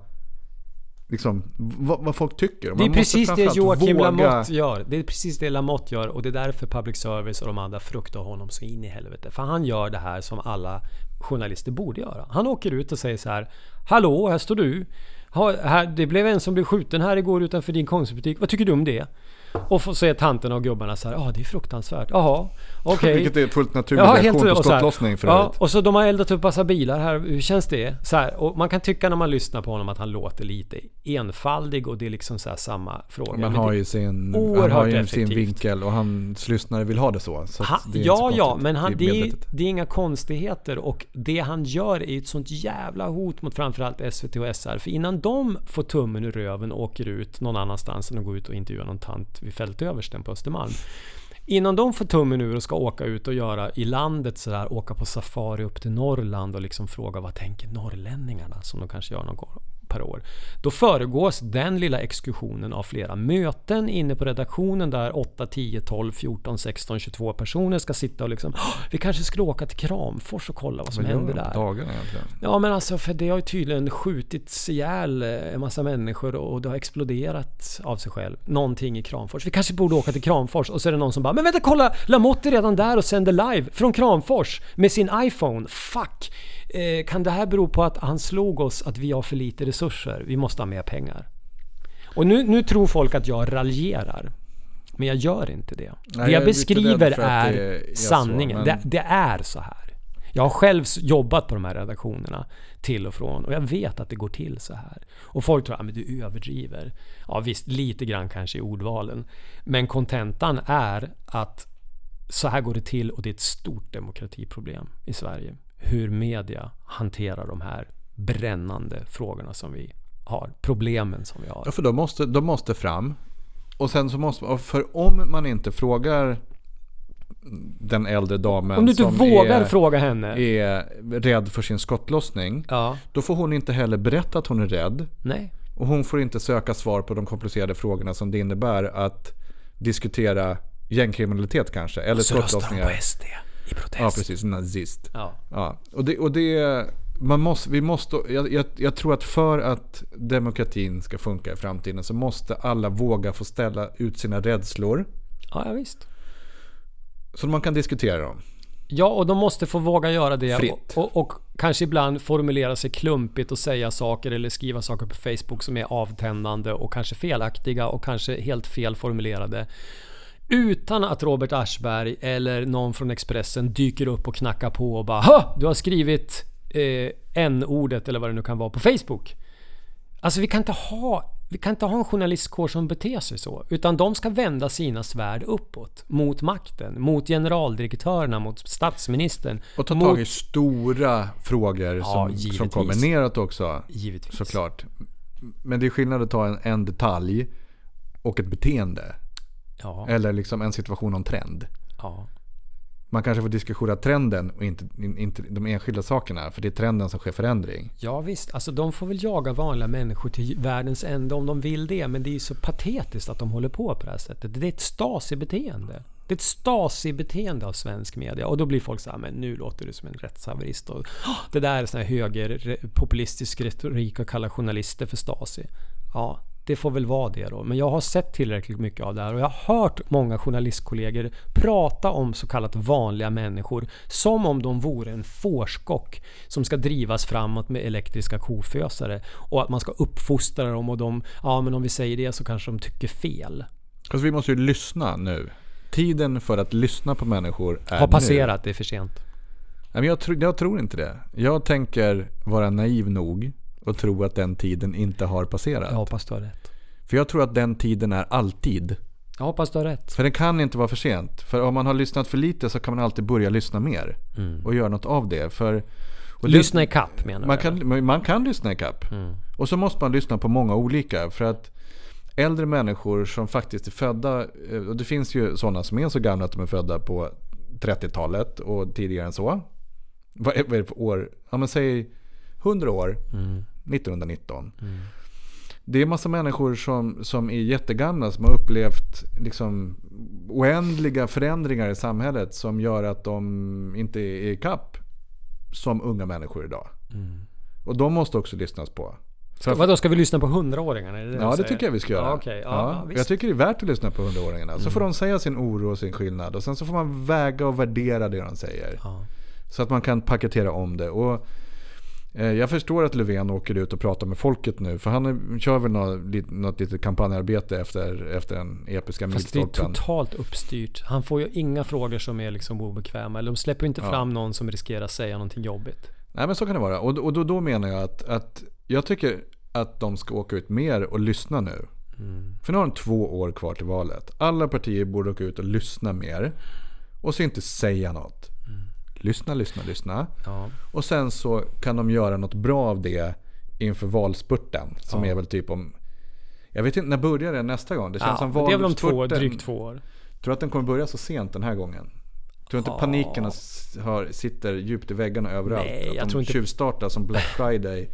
liksom, vad, vad folk tycker. Och Det är man måste precis det Joakim våga- Lamotte gör. Det är precis det Lamotte gör och det är därför public service och de andra fruktar honom så in i helvete. För han gör det här som alla journalister borde göra. Han åker ut och säger så här. Hallå, här står du. Ha, här, det blev en som blev skjuten här igår utanför din Konsumbutik. Vad tycker du om det? Och så säger tanterna och gubbarna så här. Ja, det är fruktansvärt. Jaha, okej. Vilket är fullt naturlig Ja, reaktion på skottlossning för ja, och så de har eldat upp massa bilar här. Hur känns det? Så här, och man kan tycka när man lyssnar på honom att han låter lite enfaldig och det är liksom så här samma fråga. Man har ju sin, han har ju sin vinkel och hans lyssnare vill ha det så. så Han, det är ja, ja, men han, är det, är, det är inga konstigheter och det han gör är ett sånt jävla hot mot framförallt SVT och SR. För innan de får tummen ur röven och åker ut någon annanstans än att gå ut och intervjua någon tant vid fältöversten på Östermalm. Innan de får tummen ur och ska åka ut och göra i landet sådär, åka på safari upp till Norrland och liksom fråga vad tänker norrlänningarna som de kanske gör någon gång per år. Då föregås den lilla exkursionen av flera möten inne på redaktionen där 8, 10, 12, 14, 16, 22 personer ska sitta och liksom "Åh, Vi kanske skulle åka till Kramfors och kolla vad som Vad händer de där. dagarna egentligen? Ja men alltså för det har ju tydligen skjutits ihjäl eh, en massa människor och det har exploderat av sig själv. Någonting i Kramfors. Vi kanske borde åka till Kramfors och så är det någon som bara Men vänta kolla! Lamotte är redan där och sänder live från Kramfors med sin iPhone. Fuck! Eh, kan det här bero på att han slog oss att vi har för lite resurser? Vi måste ha mer pengar. Och nu, nu tror folk att jag raljerar. Men jag gör inte det. det jag jag beskriver är, det är så, sanningen. men- det, det är så här. Jag har själv jobbat på de här redaktionerna till och från och jag vet att det går till så här. Och folk tror att men du överdriver. Ja visst, lite grann kanske i ordvalen. Men kontentan är att så här går det till och det är ett stort demokratiproblem i Sverige. Hur media hanterar de här brännande frågorna som vi har. Problemen som vi har. Ja, för de måste, de måste fram. Och sen så måste för om man inte frågar den äldre damen Om du inte som vågar är, fråga henne. är rädd för sin skottlossning. Ja, Då får hon inte heller berätta att hon är rädd. nej. Och hon får inte söka svar på de komplicerade frågorna som det innebär att diskutera gängkriminalitet kanske. Eller Så röstar skottlossningar. på SD i protest. Ja, precis. Nazist. Ja. Ja, och det, och det man måste, vi måste, jag, jag, jag tror att för att demokratin ska funka i framtiden så måste alla våga få ställa ut sina rädslor. Ja, ja, visst. Så man kan diskutera dem. Ja, och de måste få våga göra det. Fritt. Och, och, och kanske ibland formulera sig klumpigt och säga saker eller skriva saker på Facebook som är avtändande och kanske felaktiga och kanske helt fel formulerade. Utan att Robert Aschberg eller någon från Expressen dyker upp och knackar på och bara "Ha! Du har skrivit eh, n-ordet eller vad det nu kan vara på Facebook. Alltså vi kan inte ha vi kan inte ha en journalistkår som beter sig så. Utan de ska vända sina svärd uppåt. Mot makten, mot generaldirektörerna, mot statsministern. Och ta mot, tag i stora frågor Ja, som, som givetvis. kommer neråt också. Givetvis. Såklart. Men det är skillnad att ta en, en detalj och ett beteende. Ja, Eller liksom en situation och en trend. ja. Man kanske får diskutera trenden och inte, inte de enskilda sakerna. För det är trenden som sker förändring. ja visst, alltså de får väl jaga vanliga människor till världens ände om de vill det. Men det är ju så patetiskt att de håller på på det här sättet. Det är ett Stasi-beteende. Det är ett Stasi-beteende av svensk media. Och då blir folk så här, men nu låter du som en rättshaverist. Och, "Åh, det där är sån här höger populistisk retorik att kalla journalister för Stasi. Ja, det får väl vara det då. Men jag har sett tillräckligt mycket av det här och jag har hört många journalistkollegor prata om så kallat vanliga människor som om de vore en fårskock som ska drivas framåt med elektriska kofösare och att man ska uppfostra dem och de, ja men om vi säger det så kanske de tycker fel. Alltså vi måste ju lyssna nu. Tiden för att lyssna på människor är Har nu. passerat, det är för sent. Jag, tror- jag tror inte det. Jag tänker vara naiv nog och tro att den tiden inte har passerat. Jag hoppas du har rätt. För jag tror att den tiden är alltid. Jag hoppas du har rätt. För det kan inte vara för sent. För om man har lyssnat för lite så kan man alltid börja lyssna mer. Och göra något av det. För, Lyssna i kapp menar man du? kan, man- kan lyssna i kapp. Och så måste man lyssna på många olika. För att äldre människor som faktiskt är födda, eh, och det finns ju sådana som är så gamla att de är födda på 30-talet och tidigare än så. Vad är, vad är det för år? Ja men säg 100 år. 1919. Det är massa människor som, som är jättegamla som har upplevt liksom oändliga förändringar i samhället som gör att de inte är i kapp som unga människor idag. Och de måste också lyssnas på. För- Vadå, ska vi lyssna på hundraåringarna? Det Ja, det tycker jag vi ska göra. Ja, okej. Ja, Ja, ja, jag tycker det är värt att lyssna på hundraåringarna. Så får de säga sin oro och sin skillnad. Och sen så får man väga och värdera det de säger. Så att man kan paketera om det. Och jag förstår att Löfven åker ut och pratar med folket nu. För han kör väl något, något litet kampanjarbete efter, efter den episka Fast det är milstolpen. totalt uppstyrt. Han får ju inga frågor som är liksom obekväma. Eller de släpper inte Ja. fram någon som riskerar att säga någonting jobbigt. Nej men så kan det vara. Och, och då, då menar jag att, att jag tycker att de ska åka ut mer och lyssna nu. Mm. För nu har de två år kvar till valet. Alla partier borde åka ut och lyssna mer. Och så inte säga något. Lyssna, lyssna, lyssna. Ja. Och sen så kan de göra något bra av det inför valspurten. Som Ja. är väl typ om... Jag vet inte, när börjar det nästa gång? Det känns Ja, som men det är väl om två, valspurten- drygt två år. Tror du att den kommer börja så sent den här gången? Tror du inte Ja. paniken har, sitter djupt i väggarna överallt? Nej, att jag de tror inte- tjuvstartar som Black Friday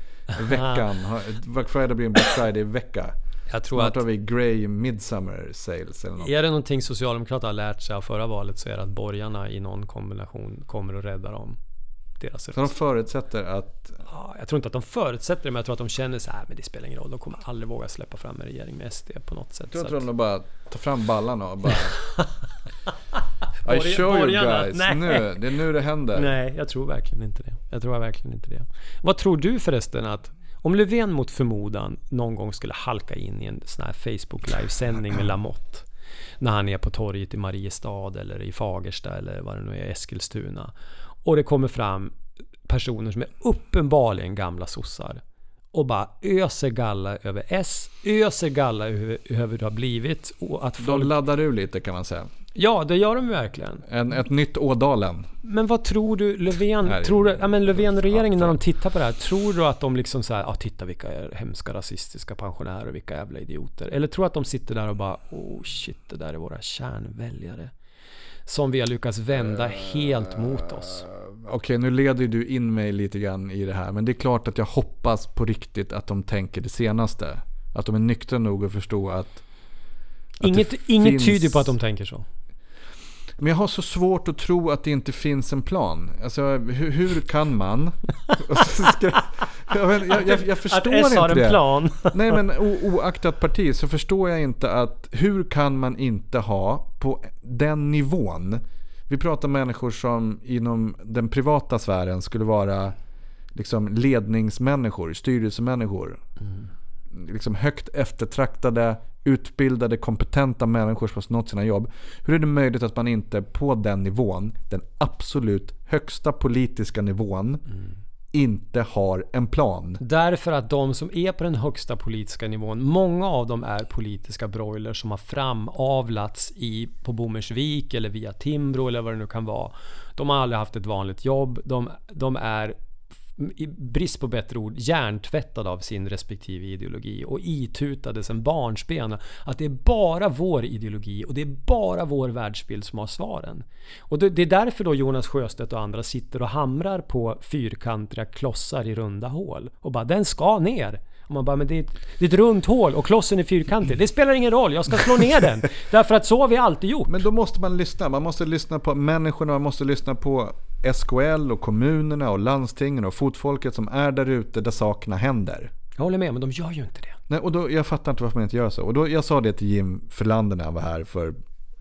veckan. Black Friday blir en Black Friday-vecka. Jag tror Snart att har vi Grey Midsummer Sales eller något. är det någonting Socialdemokraterna har lärt sig av förra valet så är det att borgarna i någon kombination kommer att rädda dem. Deras Så de förutsätter att... Ja, jag tror inte att de förutsätter det, men jag tror att de känner så här, men det spelar ingen roll. De kommer aldrig våga släppa fram en regering med SD på något sätt. Jag tror att- att de bara tar fram ballarna och bara... I show you guys. nej. Nu, det är nu det händer. Nej, jag tror verkligen inte det. Jag tror verkligen inte det. Vad tror du förresten att om Löfven mot förmodan någon gång skulle halka in i en sån här Facebook livesändning med Lamotte när han är på torget i Mariestad eller i Fagersta eller vad det nu är, Eskilstuna. Och det kommer fram personer som är uppenbarligen gamla sossar och bara öser galla över S, öser galla över, hur det har blivit och att De folk... laddar ur lite kan man säga. Ja, det gör de verkligen. En, ett nytt Ådalen. Men vad tror du Löfven, Här är- tror du, ja men Löfven-regeringen när de tittar på det här, tror du att de liksom såhär, ja titta vilka är hemska rasistiska pensionärer, vilka jävla idioter. Eller tror du att de sitter där och bara, oh shit, det där är våra kärnväljare. Som vi har lyckats vända helt mot oss. Okej, nu leder du in mig lite grann i det här. Men det är klart att jag hoppas på riktigt att de tänker det senaste. Att de är nyktra nog att förstå att... att Inget, inget finns- tyder på att de tänker så. Men jag har så svårt att tro att det inte finns en plan. Alltså hur, hur kan man? Ska- jag, jag, jag, jag förstår att S inte har en det. plan. Nej men o, oaktat parti så förstår jag inte att hur kan man inte ha på den nivån. Vi pratar människor som inom den privata sfären skulle vara liksom ledningsmänniskor, styrelsemänniskor. Liksom högt eftertraktade, utbildade, kompetenta människor som har nått sina jobb. Hur är det möjligt att man inte på den nivån, den absolut högsta politiska nivån, inte har en plan? Därför att de som är på den högsta politiska nivån, många av dem är politiska broilers som har framavlats i, på Bommersvik eller via Timbro eller vad det nu kan vara. De har aldrig haft ett vanligt jobb. De, de är i brist på bättre ord, hjärntvättade av sin respektive ideologi och itutade sedan barnsben att det är bara vår ideologi och det är bara vår världsbild som har svaren. Och det, det är därför då Jonas Sjöstedt och andra sitter och hamrar på fyrkantiga klossar i runda hål och bara den ska ner. Och man bara, men det är, ett, det är ett runt hål och klossen är fyrkantig. Det spelar ingen roll, jag ska slå ner den. Därför att så har vi alltid gjort. Men då måste man lyssna. Man måste lyssna på människorna, man måste lyssna på SKL och kommunerna och landstingen och fotfolket som är där ute där sakerna händer. Jag håller med, men de gör ju inte det. Nej, och då, jag fattar inte varför man inte gör så. Och då, jag sa det till Jim Förlander när han var här för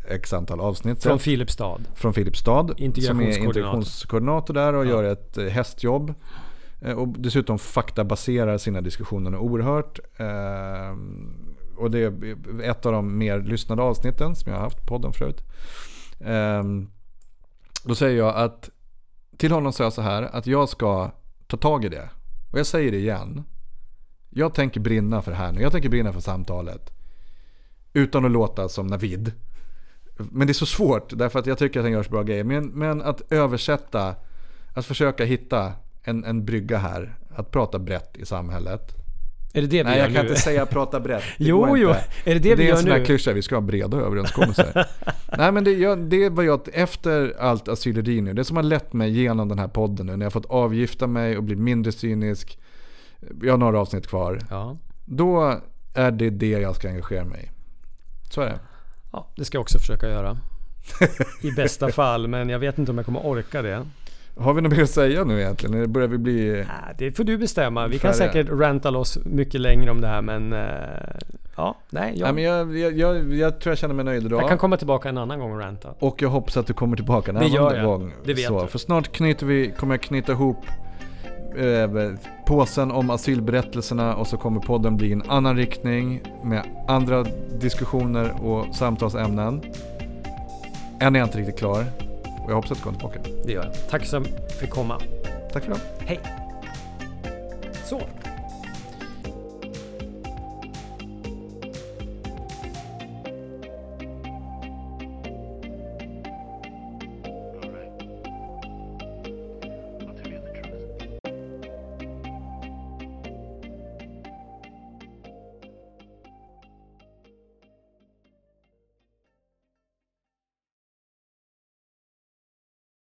x antal avsnitt Från. Filipstad. Från Filipstad. Som är Integrationskoordinator. där och Ja. gör ett eh, hästjobb. Eh, Och dessutom faktabaserar sina diskussioner oerhört. Ehm, Och det är ett av de mer lyssnade avsnitten som jag har haft på podden förut. Då säger jag att till honom sa jag så här att jag ska ta tag i det. Och jag säger det igen. Jag tänker brinna för det här nu. Jag tänker brinna för samtalet. Utan att låta som Navid. Men det är så svårt därför att jag tycker att han gör så bra grejer. Men, men att översätta, att försöka hitta en, en brygga här. Att prata brett i samhället. Är det det vi Nej, gör jag kan nu? inte säga prata brett. Det Jo, jo. inte. Är det det vi är en gör sån här nu? klyscha, vi ska ha breda överenskommelser. Nej men det, jag, det var jag, efter allt asyleri nu, det som har lett mig genom den här podden nu, när jag har fått avgifta mig och bli mindre cynisk. Jag har några avsnitt kvar. Ja. Då är det det jag ska engagera mig i. Så är det. ja, det ska jag också försöka göra. I bästa fall, men jag vet inte om jag kommer orka det. Har vi något mer att säga nu egentligen? Eller börjar vi bli... Det får du bestämma. Vi kan Färdiga. säkert ranta loss mycket längre om det här men... eh, ja, nej. Jag, Nej, men jag, jag, jag, jag tror jag känner mig nöjd idag. jag kan komma tillbaka en annan gång och ranta. Och jag hoppas att du kommer tillbaka en Det annan gör jag. gång. Det vet så, du. För snart knyter vi, kommer jag knyta ihop eh, påsen om asylberättelserna och så kommer podden bli en annan riktning med andra diskussioner och samtalsämnen. Än är jag inte riktigt klar. Och jag hoppas att du kommer tillbaka. Det gör jag. Tack så mycket för att komma. Tack för idag. Hej! Så.